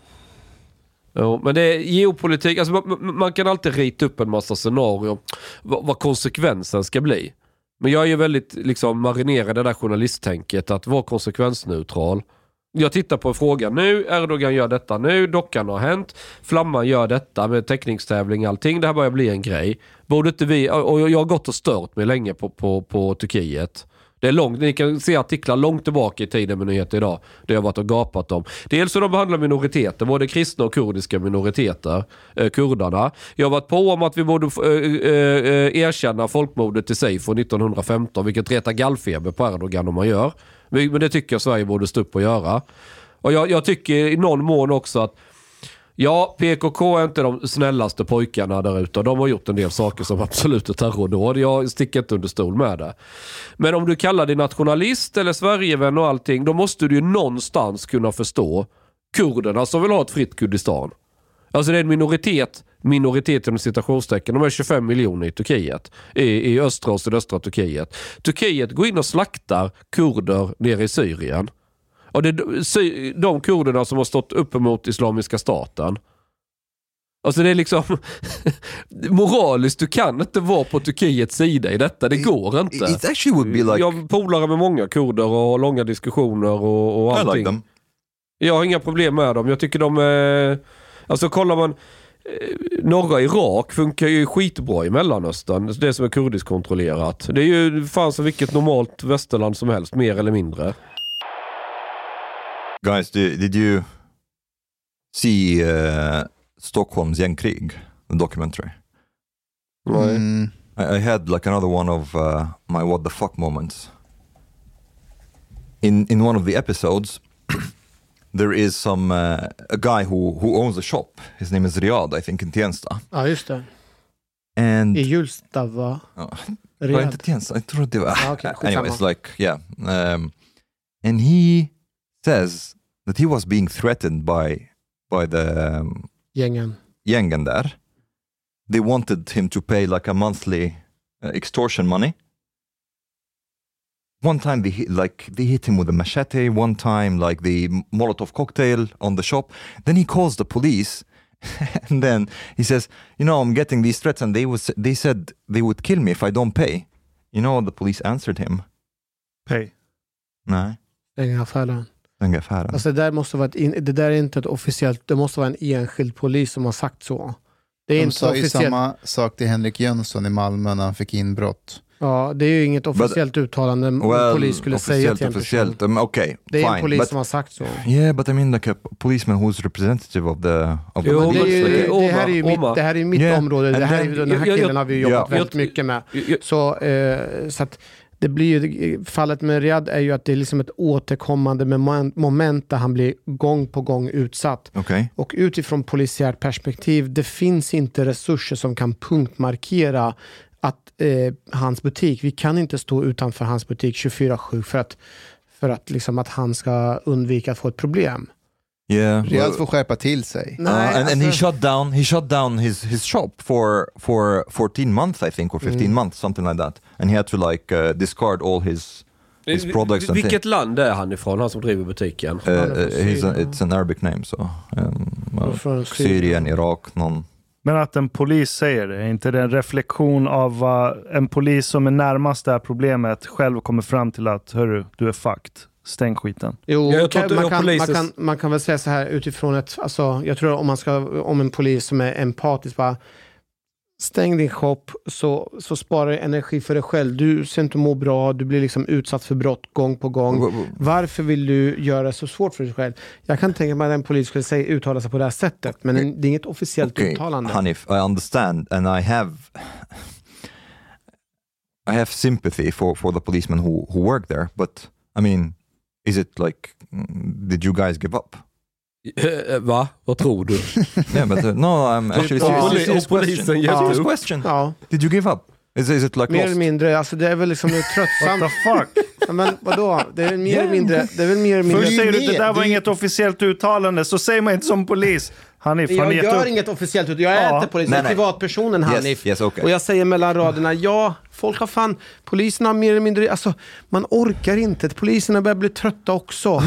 E: Jo, men det är geopolitik, alltså man, man- kan alltid rita upp en massa scenarier vad, vad konsekvensen ska bli. Men jag är ju väldigt liksom, marinerad i det där journalisttänket att vara konsekvensneutral. Jag tittar på en fråga nu, Erdogan gör detta nu, dockan har hänt, Flamman gör detta med teckningstävling allting. Det här börjar bli en grej. Borde inte vi, och jag har gått och stört mig länge på, på, på Turkiet. Det är långt, ni kan se artiklar långt tillbaka i tiden med nyheter idag. Det jag har varit och gapat om. Dels hur de behandlar minoriteter, både kristna och kurdiska minoriteter. Eh, kurdarna. Jag har varit på om att vi borde eh, eh, eh, erkänna folkmordet i sig från 1915, vilket retar gallfeber på Erdogan om man gör. Men men det tycker jag Sverige borde stå upp och göra. Och jag, jag tycker i någon mån också att Ja, PKK är inte de snällaste pojkarna där ute. De har gjort en del saker som absolut är terrordåd. Jag sticker inte under stol med det. Men om du kallar dig nationalist eller Sverigevän och allting, då måste du ju någonstans kunna förstå kurderna som vill ha ett fritt Kurdistan. Alltså det är en minoritet, minoritet inom citationstecken, de är 25 miljoner i Turkiet. I, I östra och sydöstra Turkiet. Turkiet går in och slaktar kurder nere i Syrien. Och det är de kurderna som har stått upp emot Islamiska staten. Alltså det är liksom moraliskt, du kan inte vara på Turkiets sida i detta. Det går inte.
D: It actually would be like...
E: Jag polare med många kurder och har långa diskussioner och, och
D: I
E: allting.
D: like them.
E: Jag har inga problem med dem. Jag tycker de är... Alltså kollar man... eh, Norra Irak funkar ju skitbra i Mellanöstern. Det som är kurdisk kontrollerat. Det är ju fan som vilket normalt västerland som helst, mer eller mindre.
D: Guys, did, did you see uh, Stockholms gängkrig, the documentary?
B: Mm.
D: I, I had like another one of uh, my what the fuck moments. In in one of the episodes, there is some uh, a guy who who owns a shop. His name is Riyad, I think, in Tensta.
C: Ja, just det.
D: And
C: I Hjulsta, va?
D: Ja, var det inte Tensta? Jag tror det var.
C: Ja, okej.
D: Anyways, like yeah, um, and he says that he was being threatened by by the um,
C: Gängen.
D: gängen där. They wanted him to pay like a monthly uh, extortion money. One time they hit, like they hit him with a machete. One time like the Molotov cocktail on the shop. Then he calls the police, and then he says, "You know, I'm getting these threats, and they was they said they would kill me if I don't pay." You know the police answered him?
F: Pay.
D: Nej,
C: Stänga affären.
D: Affären.
C: Alltså det, där måste vara ett in, det där är inte ett officiellt, det måste vara en enskild polis som har sagt så. Det är
B: De
C: inte
B: sa ju
C: officiellt.
B: samma sak till Henrik Jönsson i Malmö när han fick inbrott.
C: Ja, det är ju inget officiellt uttalande en polis skulle säga till en person.
D: officiellt. Um, okay,
C: Det är
D: fine.
C: en polis
D: but,
C: som har sagt så.
D: Yeah, but I mean like a policeman who's representative of the of the
E: Jo,
C: Det, ju,
D: police.
E: det-
C: det, här är ju mitt, det här är ju mitt
D: Yeah,
C: område. Det här är,
D: then-
C: ju- den här
E: jag-
C: killen har vi jobbat
D: Ja.
C: väldigt
E: Jag-
C: mycket med.
E: jag-
C: Så, eh, så att det blir ju, fallet med Riyad är ju att det är liksom ett återkommande moment, där han blir gång på gång utsatt.
D: Okay.
C: Och utifrån polisiärt perspektiv, det finns inte resurser som kan punktmarkera att eh, hans butik, vi kan inte stå utanför hans butik 24-7 för att, för att, liksom att han ska undvika att få ett problem.
D: Yeah.
B: Riyad får skärpa till sig.
D: uh, and, and he
C: alltså-
D: shut down he shut down his his shop for for 14 months I think or 15
C: Mm.
D: months something like that and he had to like uh, discard all his his products and
E: Vilket
D: things.
E: land är han ifrån, han som driver butiken?
D: Uh, uh, he's a, it's an Arabic name so um,
C: Syrien.
D: Syrien, Irak, någon
F: Men att en polis säger det, är inte det en reflektion av vad en polis som är närmast det här problemet själv kommer fram till att hörru, du är fucked. Stäng skiten.
C: Jo,
E: Ja, jag tror
C: man, kan, man, kan, man kan väl säga så här utifrån ett, alltså, jag tror om man ska, om en polis som är empatisk, bara stäng din shop så, så sparar du energi för dig själv. Du ser inte må bra, du blir liksom utsatt för brott gång på gång. Varför vill du göra det så svårt för dig själv? Jag kan tänka mig att en polis skulle säga, uttala sig på det här sättet, men en, det är inget officiellt
D: Okay,
C: uttalande.
D: Hanif, I understand, and I have, I have sympathy for for the policemen who who work there. But I mean, is it like, did you guys give up?
E: Eh, Va? Vad tror du?
D: Yeah, but uh, no, I'm actually serious.
E: Poli-
D: Serious
E: och polisen
D: Serious
E: upp.
D: question.
C: Ja,
D: Did you give up? Is, is it like
C: mer eller mindre. Alltså det är väl liksom
F: What
C: tröttsamt.
F: the fuck?
C: Ja, men vadå? Det är väl mer
D: Yeah.
C: eller mindre... Det är väl mer eller mindre...
F: Först säger du
B: med.
F: det där var inget officiellt uttalande, så säger man inte som polis. Hanif,
C: Jag gör
F: upp?
C: inget officiellt. Jag är
F: Ja.
C: inte polis, jag
D: Nej,
C: privatpersonen
D: Yes,
C: Hanif.
D: yes, okay.
C: Och jag säger mellan raderna, ja, folk har fan, polisen har mer eller mindre, alltså man orkar inte. Poliserna börjar bli trötta också.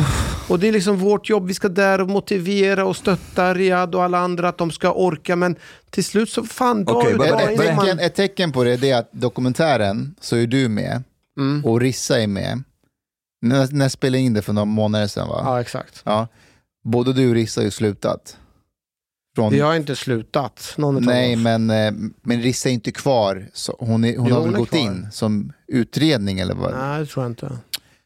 C: och det är liksom vårt jobb, vi ska där och motivera och stötta Riyad och alla andra att de ska orka, men till slut så fan, dag
D: Okej,
C: ut, dag
B: Ett
C: in,
B: tecken,
C: man,
B: ett tecken på det, det är att dokumentären så är du med
C: Mm.
B: och Rissa är med. När, när jag spelade in det för några månader sedan va?
C: Ja, exakt.
B: Ja. Både du och Rissa har ju slutat. Från,
C: Vi har inte slutat,
B: nej, men, eh, men Rissa är inte kvar. Så hon är, hon
C: Jo,
B: har väl
C: hon
B: gått
C: kvar.
B: in som utredning eller vad?
C: Nej, det tror jag inte.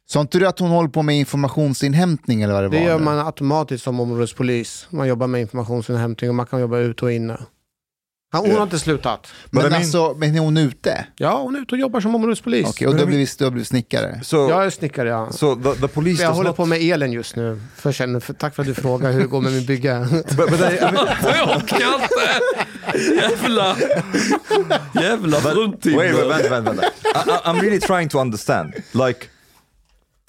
B: Sa inte du att hon håller på med informationsinhämtning eller vad det,
C: Det
B: var?
C: gör
B: nu?
C: man automatiskt som områdespolis. Man jobbar med informationsinhämtning och man kan jobba ut och inne. Hon har inte slutat.
B: Men,
D: mean-
B: alltså, men är hon ute?
C: Ja, hon är ute och jobbar som områdespolis.
B: Okej, och du har blivit, du har blivit snickare?
D: So,
C: Jag är snickare, ja.
D: so the, the police
C: Jag håller
D: not...
C: på med elen just nu. För sen, för, tack för att du frågar hur det går med min
D: I mean,
E: Jag orkar inte! Jävla... Jävla
D: wait, wait,
E: fruntimmer.
D: vänta, vänta, I'm really trying to understand. Like,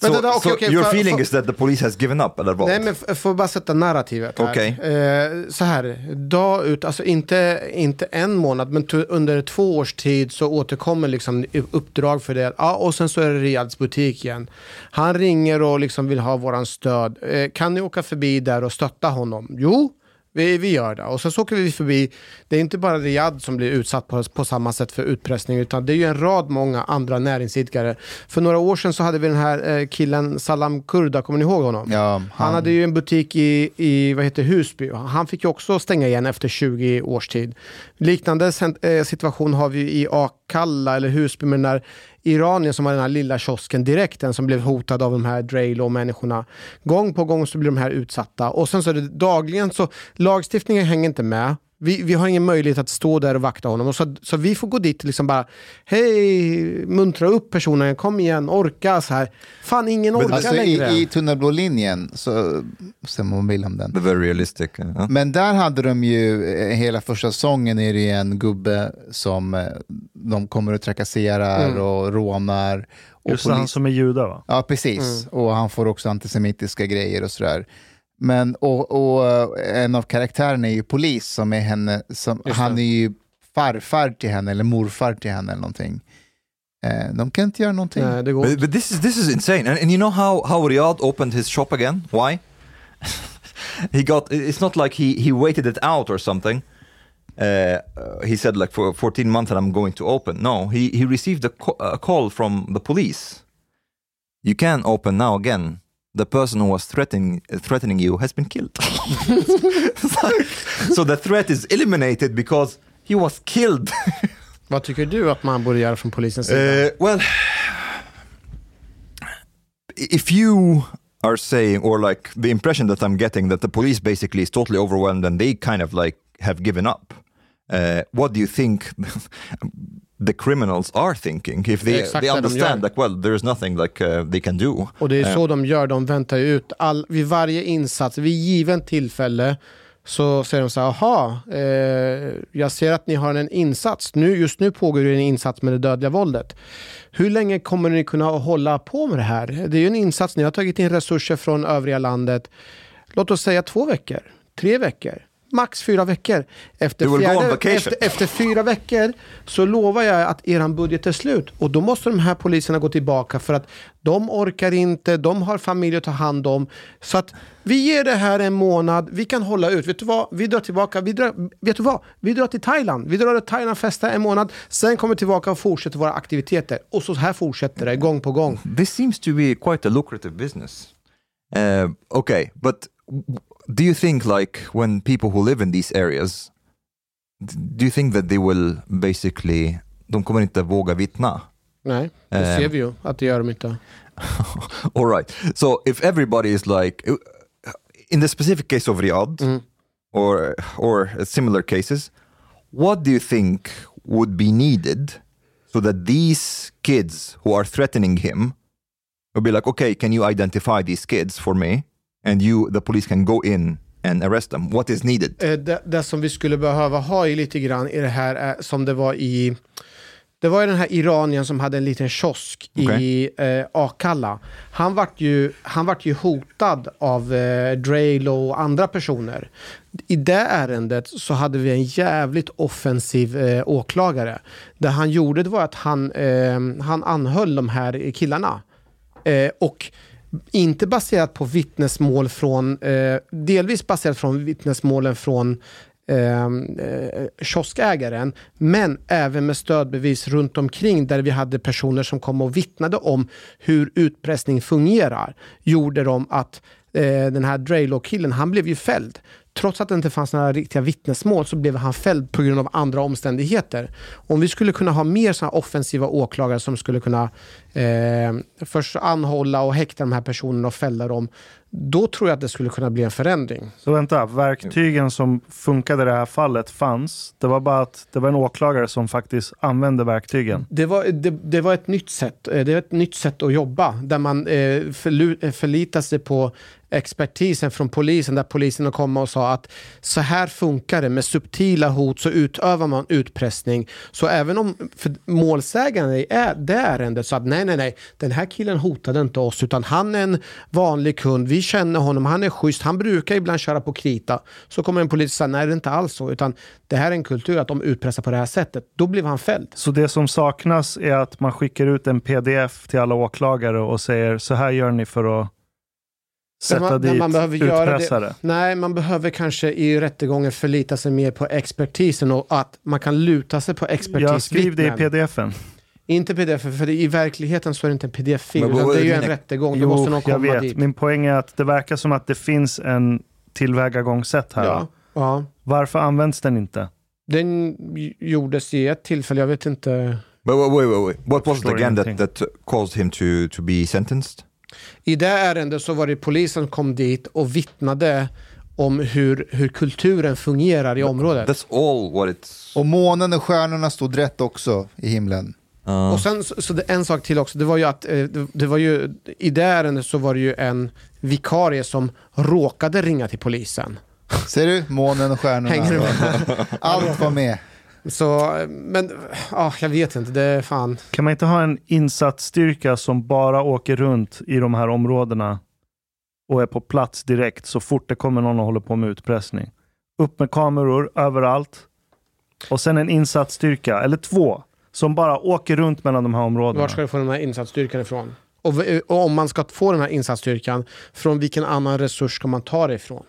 D: so,
C: Vänta, okej,
D: so
C: okej,
D: your
C: för-
D: feeling
C: för-
D: is that the police has given up, eller vad?
C: Nej, men får bara sätta narrativet här.
D: Okej.
C: Eh, så här, dag ut, alltså inte, inte en månad, men under två års tid så återkommer liksom uppdrag för det. Ja, och sen så är det Riyads butik igen. Han ringer och liksom vill ha våran stöd. Eh, kan ni åka förbi där och stötta honom? Jo, vi, vi gör det. Och sen så åker vi förbi. Det är inte bara Riyad som blir utsatt på, på samma sätt för utpressning, utan det är ju en rad många andra näringsidkare. För några år sedan så hade vi den här eh, killen Salam Kurda, kommer ni ihåg honom?
B: Ja,
C: Han
B: han,
C: hade ju en butik i, i vad heter Husby. Han fick ju också stänga igen efter 20 års tid. Liknande eh, situation har vi i Akalla eller Husby med den där Iranien som har den här lilla kiosken direkt, den som blev hotad av de här Draylo-människorna. Gång på gång så blir de här utsatta och sen så är det dagligen så lagstiftningen hänger inte med. Vi, vi har ingen möjlighet att stå där och vakta honom. Och så, så vi får gå dit och liksom bara, hej, muntra upp personen, kom igen, orka så här. Fan, ingen orkar
B: Alltså,
C: längre.
B: i, I tunnelblå linjen, så sen man vill om den.
D: The very realistic. uh,
B: Men där hade de ju, eh, hela första säsongen är det en gubbe som eh, de kommer och trakasserar
C: Mm.
B: och rånar. Och
F: Just han som är juda va?
B: Ja, precis. Och han får också antisemitiska grejer och sådär. Men, och, och eh, en av karaktärerna är ju polis, som är henne, som, han är ju farfar till henne, eller morfar till henne eller någonting. Eh, de kan inte göra någonting.
C: Nej, det går
D: But, but this is this is insane. And, and you know how how Riyadh opened his shop again? Why? he got. It's not like he he waited it out or something. Uh, uh, he said like for 14 months and I'm going to open. No, he he received a, co- a call from the police. You can open now again. The person who was threatening threatening you has been killed. Like- so the threat is eliminated because he was killed.
C: Vad tycker du att man borde göra från polisens sida?
D: Uh, well, if you are saying, or like the impression that I'm getting, that the police basically is totally overwhelmed and they kind of like have given up, uh, what do you think the criminals are thinking? If they, they
C: de
D: understand,
C: gör.
D: like, well, there's nothing like uh, they can do.
C: Och det är
D: Uh,
C: så de gör, de väntar ut all, vid varje insats, vid given tillfälle så säger de så här, aha, eh, jag ser att ni har en insats. Nu, just nu pågår det en insats med det dödliga våldet. Hur länge kommer ni kunna hålla på med det här? Det är ju en insats, ni har tagit in resurser från övriga landet. Låt oss säga två veckor, tre veckor, max fyra veckor. Efter, fjärde, efter, efter fyra veckor så lovar jag att eran budget är slut. Och då måste de här poliserna gå tillbaka för att de orkar inte, de har familj att ta hand om. Så att vi ger det här en månad, vi kan hålla ut. Vet du vad? Vi drar tillbaka, vi drar, vet du vad? Vi drar till Thailand. Vi drar till Thailand, festar en månad, sen kommer vi tillbaka och fortsätter våra aktiviteter. Och så här fortsätter det, gång på gång.
D: This seems to be quite a lucrative business. Uh, okay, but do you think like when people who live in these areas, do you think that they will basically, de kommer inte våga vittna?
C: Nej, det
D: Eh.
C: ser vi ju att det gör de inte.
D: All right. So if everybody is like, in the specific case of Riyadh, or or similar cases, what do you think would be needed so that these kids who are threatening him will be like, okay, can you identify these kids for me, and you, the police, can go in and arrest them? What is needed?
C: Eh, det, det som vi skulle behöva ha i lite grann i det här är som det var i det var ju den här iranien som hade en liten kiosk i
D: Okej.
C: eh, Akalla. Han vart ju, han vart ju hotad av eh, Drelo och andra personer. I det ärendet så hade vi en jävligt offensiv eh, åklagare. Det han gjorde det var att han, eh, han anhöll de här killarna. Eh, och inte baserat på vittnesmål från, eh, delvis baserat från vittnesmålen från ehm, eh, kioskägaren, men även med stödbevis runt omkring där vi hade personer som kom och vittnade om hur utpressning fungerar, gjorde de att eh, den här Draylow-killen, han blev ju fälld. Trots att det inte fanns några riktiga vittnesmål så blev han fälld på grund av andra omständigheter. Om vi skulle kunna ha mer såna offensiva åklagare som skulle kunna eh, först anhålla och häkta de här personerna och fälla dem, då tror jag att det skulle kunna bli en förändring.
F: Så vänta, verktygen som funkade i det här fallet fanns. Det var bara att det var en åklagare som faktiskt använde verktygen.
C: Det var, det, det var ett nytt sätt. eh, Det är ett nytt sätt att jobba där man eh, förlu, eh, förlitar sig på expertisen från polisen där polisen kom och sa att så här funkar det med subtila hot så utövar man utpressning. Så även om för målsäganden är det ärendet så att nej, nej, nej, den här killen hotade inte oss utan han är en vanlig kund. Vi känner honom, han är schysst, han brukar ibland köra på krita. Så kommer en polis och säger nej, det är inte alls så utan det här är en kultur att de utpressar på det här sättet. Då blev han fälld.
F: Så det som saknas är att man skickar ut en pdf till alla åklagare och säger så här gör ni för att sätta
C: man-
F: dit
C: man behöver göra
F: utpressare.
C: det. Nej, man behöver kanske i rättegången förlita sig mer på expertisen och att man kan luta sig på
F: Jag
C: expertisvittnen.
F: skriv det i pdfen.
C: Inte pdf, för det, i verkligheten så är det inte en pdf-fil,
D: Men
C: utan det är ju en rättegång.
F: Jo,
C: måste någon
F: jag
C: komma
F: vet.
C: dit.
F: Min poäng är att det verkar som att det finns en tillvägagångssätt här.
C: Ja, ja.
F: Varför används den inte?
C: Den gjordes i ett tillfälle, jag vet inte.
D: But wait, wait, wait, wait. What was it again that, that caused him to, to be sentenced?
C: I det ärendet så var det polisen som kom dit och vittnade om hur, hur kulturen fungerar i området.
D: That's all what it's...
B: Och månen och stjärnorna stod rätt också i himlen.
D: Uh,
C: Och sen, så, så det, en sak till också, det var ju att eh, det, det var ju, i det ärendet så var det ju en vikarie som råkade ringa till polisen.
B: Ser du? Månen och stjärnorna.
C: Hänger du med?
B: Allt var med.
C: Så, men ja, jag vet inte, det är fan.
F: Kan man inte ha en insatsstyrka som bara åker runt i de här områdena och är på plats direkt så fort det kommer någon och håller på med utpressning? Upp med kameror överallt och sen en insatsstyrka, eller två, som bara åker runt mellan de här områdena.
C: Vart ska du få den här insatsstyrkan ifrån? Och, och om man ska få den här insatsstyrkan, från vilken annan resurs ska man ta det ifrån?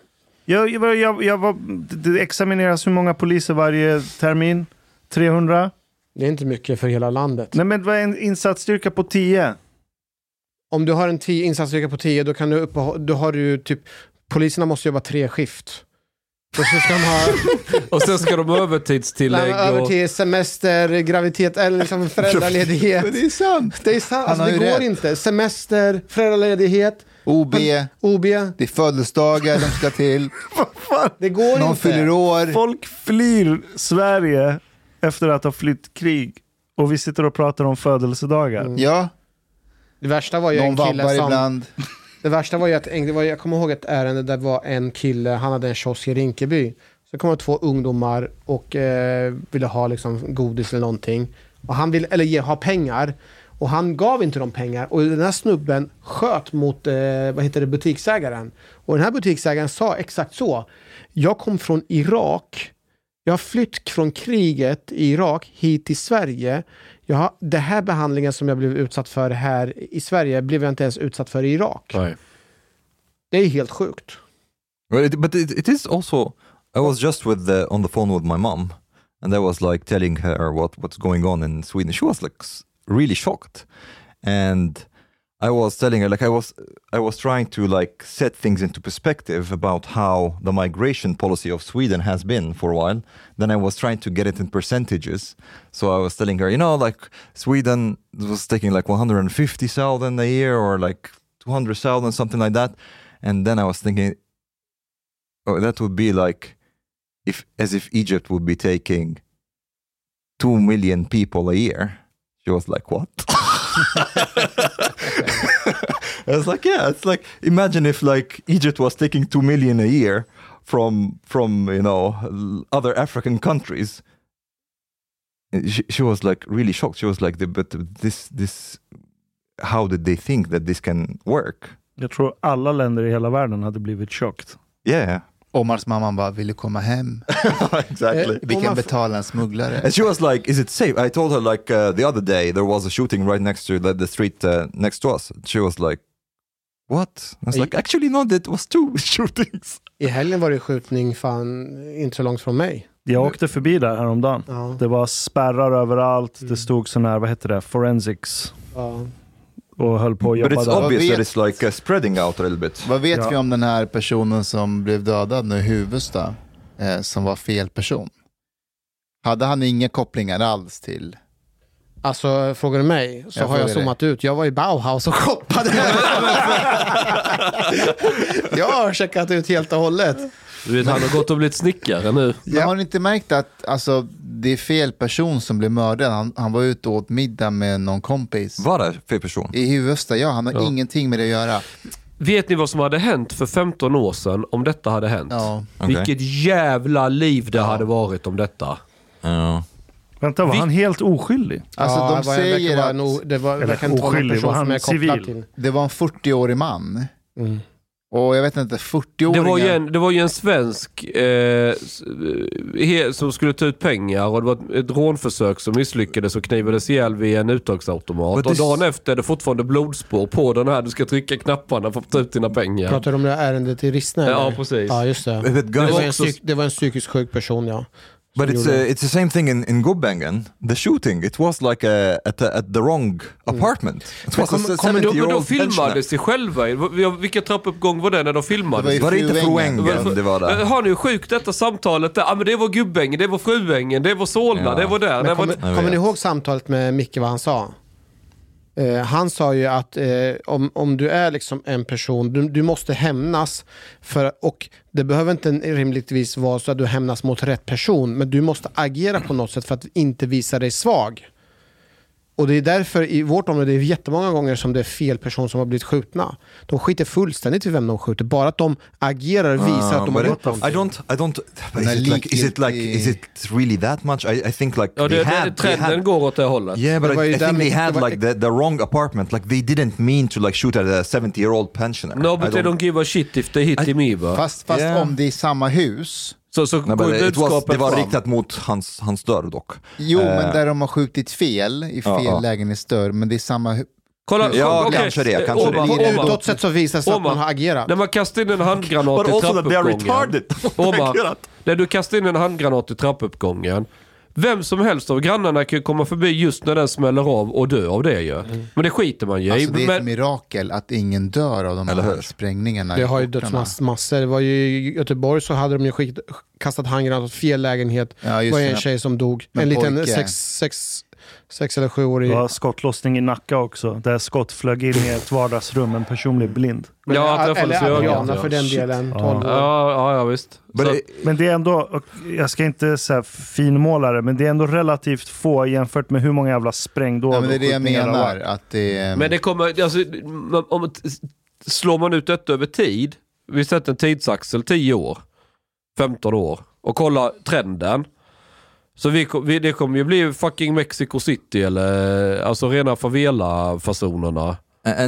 F: Jag, jag, jag, jag var, det examineras hur många poliser varje termin? 300?
C: Det är inte mycket för hela landet.
F: Nej men vad är en insatsstyrka på 10?
C: Om du har en tio, insatsstyrka på 10, då kan du uppehå- då har du typ, poliserna måste jobba tre skift. Och så ska de ha
E: Och sen ska de ha övertidstillägg.
C: över
E: Och...
C: till semester, graviditet eller liksom föräldraledighet.
B: Men det är sant.
C: Det är sant, alltså, det går
B: rätt.
C: inte. Semester, föräldraledighet,
B: OB,
C: OB.
B: det är födelsedagar de ska till.
C: Det går
B: Någon
C: inte.
B: fyller år.
F: Folk flyr Sverige efter att ha flytt krig. Och vi sitter och pratar om födelsedagar.
B: Ja,
C: Det värsta var ju
B: någon
C: en kille som...
B: ibland.
C: Det värsta var ju att, var, jag kommer ihåg ett ärende där det var en kille, han hade en kiosk i Rinkeby. Så kom det två ungdomar och eh, ville ha liksom godis eller någonting. Och han ville, eller ge, ha pengar. Och han gav inte dem pengar. Och den här snubben sköt mot eh, vad heter det, butiksägaren. Och den här butiksägaren sa exakt så. Jag kom från Irak. Jag har flytt från kriget i Irak hit till Sverige. Jag har, det här behandlingen som jag blev utsatt för här i Sverige blev jag inte ens utsatt för i Irak.
E: Nej.
C: Det är helt sjukt.
D: Well, it, but it, it is also. I was just with the on the phone with my mom, and I was like telling her what what's going on in Sweden. She was like really shocked, and I was telling her like I was I was trying to like set things into perspective about how the migration policy of Sweden has been for a while. Then I was trying to get it in percentages. So I was telling her, you know, like Sweden was taking like 150,000 a year or like 200,000, something like that. And then I was thinking, oh, that would be like if as if Egypt would be taking two million people a year. She was like, "What?" I was like, "Yeah, it's like imagine if like Egypt was taking two million a year from from you know other African countries." She, she was like really shocked. She was like, "But this this, how did they think that this can work?"
F: Jag tror alla länder i hela världen hade blivit chocked.
D: Yeah,
B: Omars mamma bara, vill du komma hem?
D: exactly.
C: Eh,
B: Vi kan betala en smugglare.
D: And she was like, "Is it safe?" I told her like uh, the other day there was a shooting right next to the, the street uh, next to us. She was like, "What?" I was
C: Hey.
D: like, "Actually, no, that was two shootings."
C: I helgen var det skjutning fan inte så långt från mig.
F: Jag åkte förbi där häromdagen.
C: Ja.
F: Det var spärrar överallt. Det stod sån här, vad heter det, forensics.
C: Ja.
F: Och höll på att
D: But
F: jobba
D: it's
F: där.
D: obvious
B: vet-
D: that it's like uh, spreading out a little bit.
B: Vad vet
F: Ja.
B: vi om den här personen som blev dödad nu i Huvudsta? Eh, som var fel person. Hade han inga kopplingar alls till...
C: Alltså, frågar du mig så
B: Jag
C: har jag
B: frågar dig.
C: zoomat ut. Jag var i Bauhaus och shoppade. jag har checkat ut helt och hållet.
E: Du vet, han har gått och blivit snickare nu.
B: Men har ni inte märkt att alltså, det är fel person som blev mördad? Han, han var ute och åt middag med någon kompis.
D: Var det fel person?
B: I Huvudsta, ja. Han har
E: Ja.
B: ingenting med det att göra.
E: Vet ni vad som hade hänt för 15 år sedan om detta hade hänt?
B: Ja.
D: Okej.
E: Vilket jävla liv det hade varit om detta.
D: Ja.
F: Vänta, var
E: Vi-
F: han helt oskyldig?
B: Alltså,
C: ja,
B: de
C: var-
B: säger
C: vara
B: att
C: en o- det var,
F: Eller
C: verkar inte vara någon
F: oskyldig,
C: person
F: var
C: som
F: han
C: är kopplad
F: civil?
C: till.
B: det var en 40-årig man. Och jag vet inte, 40-åringar...
E: Det var, ju en, det var ju en svensk eh, eh, som skulle ta ut pengar och det var ett, rånförsök som misslyckades och knivades ihjäl vid en uttagsautomat.
D: But
E: Och
D: this-
E: dagen efter är det fortfarande blodspår på den här. Du ska trycka knapparna för att ta ut dina pengar.
C: Pratar du om det här ärendet i Rissne?
E: Ja, precis.
C: Ja, just det. Det var, en det var en psykiskt sjuk person, ja.
D: But it's uh,
C: det.
D: it's the same thing in in Gubbengen. The shooting, it was like a, at, a, at the wrong apartment. It was
C: kom-
D: a
C: kom-
E: Men då,
D: 70
E: men
D: old
E: filmades de själva. Vilken trappuppgång var det när de filmades?
B: Det var
D: Var det inte
B: Fruängen.
D: Det var där?
E: Har ni sjukt detta samtalet där? Ja men det var Gubbängen, det var Fruängen, det var Solna,
D: Ja.
E: det var där. Det
C: Men
E: var...
C: kommer,
D: Jag
C: kommer ni ihåg samtalet med Micke, vad han sa? Eh, han sa ju att eh, om, om du är liksom en person, du, du måste hämnas. För, och det behöver inte rimligtvis vara så att du hämnas mot rätt person, men du måste agera på något sätt för att inte visa dig svag. Och det är därför i vårt område, det är jättemånga gånger som det är fel person som har blivit skjutna. De skiter fullständigt i vem de skjuter, bara att de agerar visar att de har
D: but
C: gjort någonting.
D: I don't, I don't. Is it like, is it like, is it really that much? I, I think like
E: Ja, det,
D: they
E: det,
D: had, they
E: trenden
D: had,
E: går åt det hållet.
D: Yeah, but
C: Det
D: I, I think they had like the, the wrong apartment. Like they didn't mean to like shoot at a 70 year old pensioner.
E: No,
D: I
E: but they don't give a shit if they hit him either.
B: Fast, fast
D: Yeah.
B: om det är samma hus,
E: Så, så
D: but it was, det var
E: fram.
D: riktat mot hans, hans dörr dock.
B: jo
D: Eh,
B: men där de har skjutit fel, i fel
D: Ja,
B: lägenhetsdörr, men det är samma.
E: Kolla,
D: Ja,
E: okej.
D: kanske det, kanske
E: Omar,
D: det.
C: På
E: Omar.
C: utåt sett så visar det sig att man har agerat.
E: När man kastar in en handgranat i trappuppgången. Omar, när du kastar in en handgranat i trappuppgången. Vem som helst av grannarna kan ju komma förbi just när den smäller av och dö av det ju. Men det skiter man ju i.
B: Alltså det är ett
E: Men,
B: mirakel att ingen dör av de
D: Eller
B: här
D: hur?
B: sprängningarna.
C: Det har ju
B: portarna.
C: dött mass, massor. Det var ju I Göteborg så hade de ju skickat, kastat handgranat åt fel lägenhet.
B: Ja,
C: det
B: just
C: var ju en
B: det.
C: tjej som dog.
B: Men
C: en liten
B: pojke.
C: sex, sex, sex eller
F: Det
C: sjuårig.
F: var skottlossning i Nacka också, där skott flög in i ett vardagsrum, en person blev blind.
E: ja, han träffades i
C: eller. Adriana
E: Ja.
C: för den delen. 12 år.
E: Ja, ja, ja visst.
D: But
E: Så,
F: Men det är ändå, jag ska inte säga finmåla det, men det är ändå relativt få jämfört med hur många jävla sprängdåd
B: Ja, men det är det jag
F: det har
B: menar. Att det är,
E: men det kommer, alltså, om, slår man ut detta över tid, vi sätter en tidsaxel 10 år, 15 år och kollar trenden. Så vi, vi, det kommer ju bli fucking Mexico City eller alltså rena favela-fasonerna.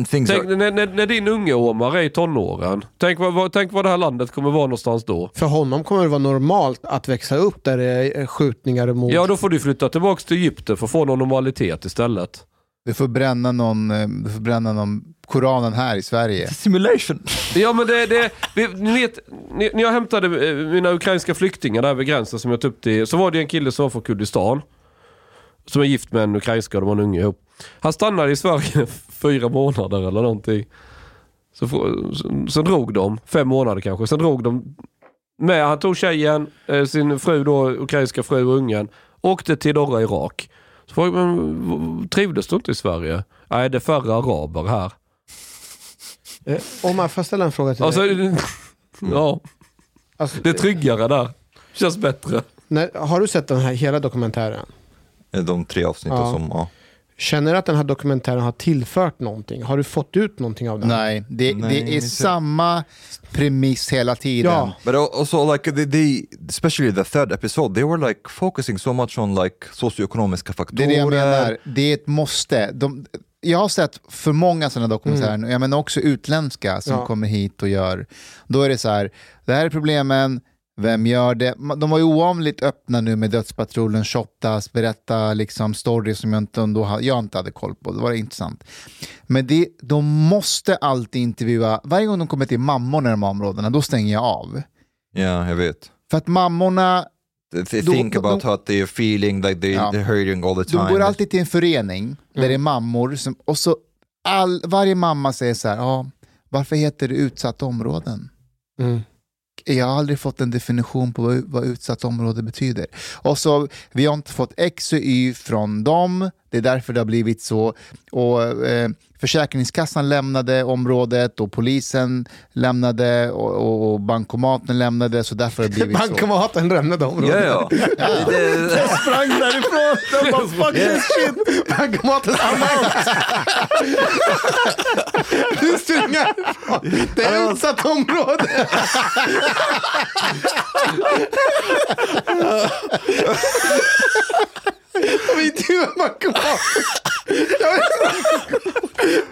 E: Tänk
D: are,
E: när, när, när din unge Omar är i tonåren. Tänk vad, vad, tänk vad det här landet kommer vara någonstans då.
C: För honom kommer det vara normalt att växa upp där det är skjutningar och mord.
E: Ja då får du flytta tillbaka till Egypten för att få någon normalitet istället.
B: Du får bränna någon, eh, du får bränna någon Koranen här i Sverige.
D: simulation.
E: Ja men det, det vi, ni vet, när jag hämtade eh, mina ukrainska flyktingar där vid gränsen som jag tog upp till, så var det en kille som var från Kurdistan. Som är gift med en ukrainska och de var en unge ihop. Han stannade i Sverige fyra månader eller någonting. Så, sen drog de, fem månader kanske, sen drog de med, han tog tjejen, eh, sin fru då, ukrainska fru och ungen, åkte till norra Irak. Så frågade jag, men v- trivdes du inte i Sverige? Nej, det är färre araber här.
C: Eh, Omar, får jag ställa en fråga till
E: Alltså,
C: dig?
E: ja.
C: Alltså,
E: Det är tryggare där. Känns bättre.
C: när, har du sett den här hela dokumentären?
D: De tre avsnitten
C: Ja.
D: som, ja.
C: Känner du att den här dokumentären har tillfört någonting? Har du fått ut någonting av den?
B: Nej, det,
D: Nej,
B: det är
D: inte.
B: samma premiss hela tiden.
C: Ja.
D: But al- also like they, they, especially the third episode, they were like focusing so much on like socioekonomiska
B: Det
D: faktorer.
B: är det jag menar, det är ett måste. De, jag har sett för många sådana dokumentärer,
C: Mm.
B: jag menar också utländska som
C: Ja.
B: kommer hit och gör. Då är det så här, det här är problemen, vem gör det? De var ju ovanligt öppna nu med Dödspatrullen, Shottaz, berätta liksom stories som jag inte, ändå, ha- jag inte hade koll på. Det var intressant. Men det, de måste alltid intervjua, varje gång de kommer till mammorna i de här områdena, då stänger jag av.
D: Ja, jag vet.
B: För att mammorna,
D: They,
B: Då-
D: think
B: de-
D: about
B: de-
D: how they're feeling, like they,
B: Ja.
D: they're hurting all the time.
B: De går alltid till en förening där det är mammor som, och så all, varje mamma säger så här, ja, varför heter det utsatta områden?
C: Mm.
B: Jag har aldrig fått en definition på vad, vad utsatt område betyder. Och så, vi har inte fått X och Y från dem, det är därför det har blivit så. Och eh, Försäkringskassan lämnade området och polisen lämnade och, och, och bankomaten lämnade, så därför har det blivit så.
C: Bankomaten lämnade området.
D: Ja, ja. Det-
C: sprang därifrån. De bara fuck this shit. Bankomaten I'm out. Du härifrån. Det är utsatt område. Jag vet,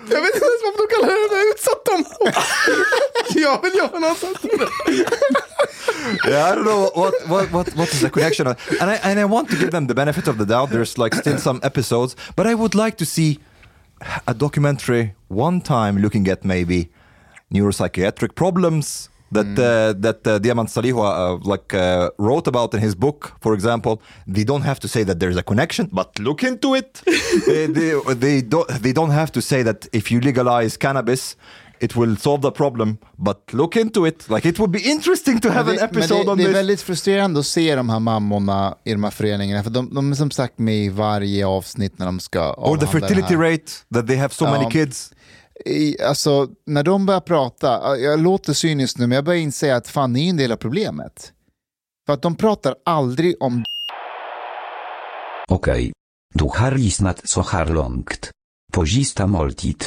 C: jag vet inte ens varför de kallar utsatt område. Jag vill göra något sånt.
D: yeah, I don't know what, what, what, what is the connection. And I, and I want to give them the benefit of the doubt. There's like still some episodes, but I would like to see a documentary one time looking at maybe neuropsychiatric problems that uh, that uh, Diamant Salihu uh, like uh, wrote about in his book, for example. They don't have to say that there's a connection, but look into it. they, they, they don't they don't have to say that if you legalize cannabis, it will solve the problem, but look into it. Like it would be interesting to have
B: det,
D: an episode
B: det,
D: on
B: det är
D: this.
B: väldigt frustrerande att se de här mammorna i de här föreningarna. För de, de är som sagt med i varje avsnitt när de ska
D: Or the
B: det
D: fertility rate, that they have so
B: Ja.
D: many kids.
B: I, alltså, när de börjar prata, jag låter cynisk nu, men jag börjar inse att fan, ni är en del av problemet. För att de pratar aldrig om
G: Okej. Du har lyssnat så här långt. På sista måltid.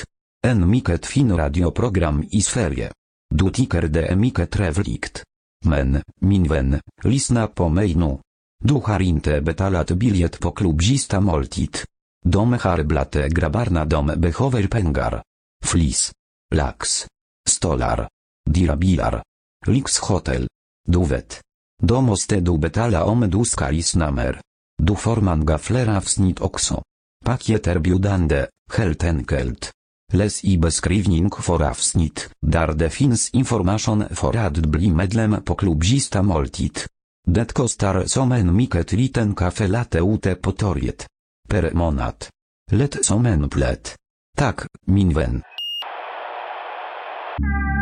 G: En mycket fin radioprogram i Sverige. Du tycker det är mycket trevligt. Men, min vän, lyssna på mig nu. Du har inte betalat biljett på klubb sista måltid. De har blate grabbarna de behöver pengar. Flis. Lax. Stolar. Dirabilar. Lyxhotel. Du vet. Då måste du betala om du ska lyssna mer. Du får många fler avsnitt också. Paket helt enkelt. Läs i beskrivning för avsnitt, där det finns information för att bli medlem på klubb moltit. måltid. Det kostar som en mycket liten kafe late ute på torget. Per månad. Lätt som en plätt. Tack, Thank you.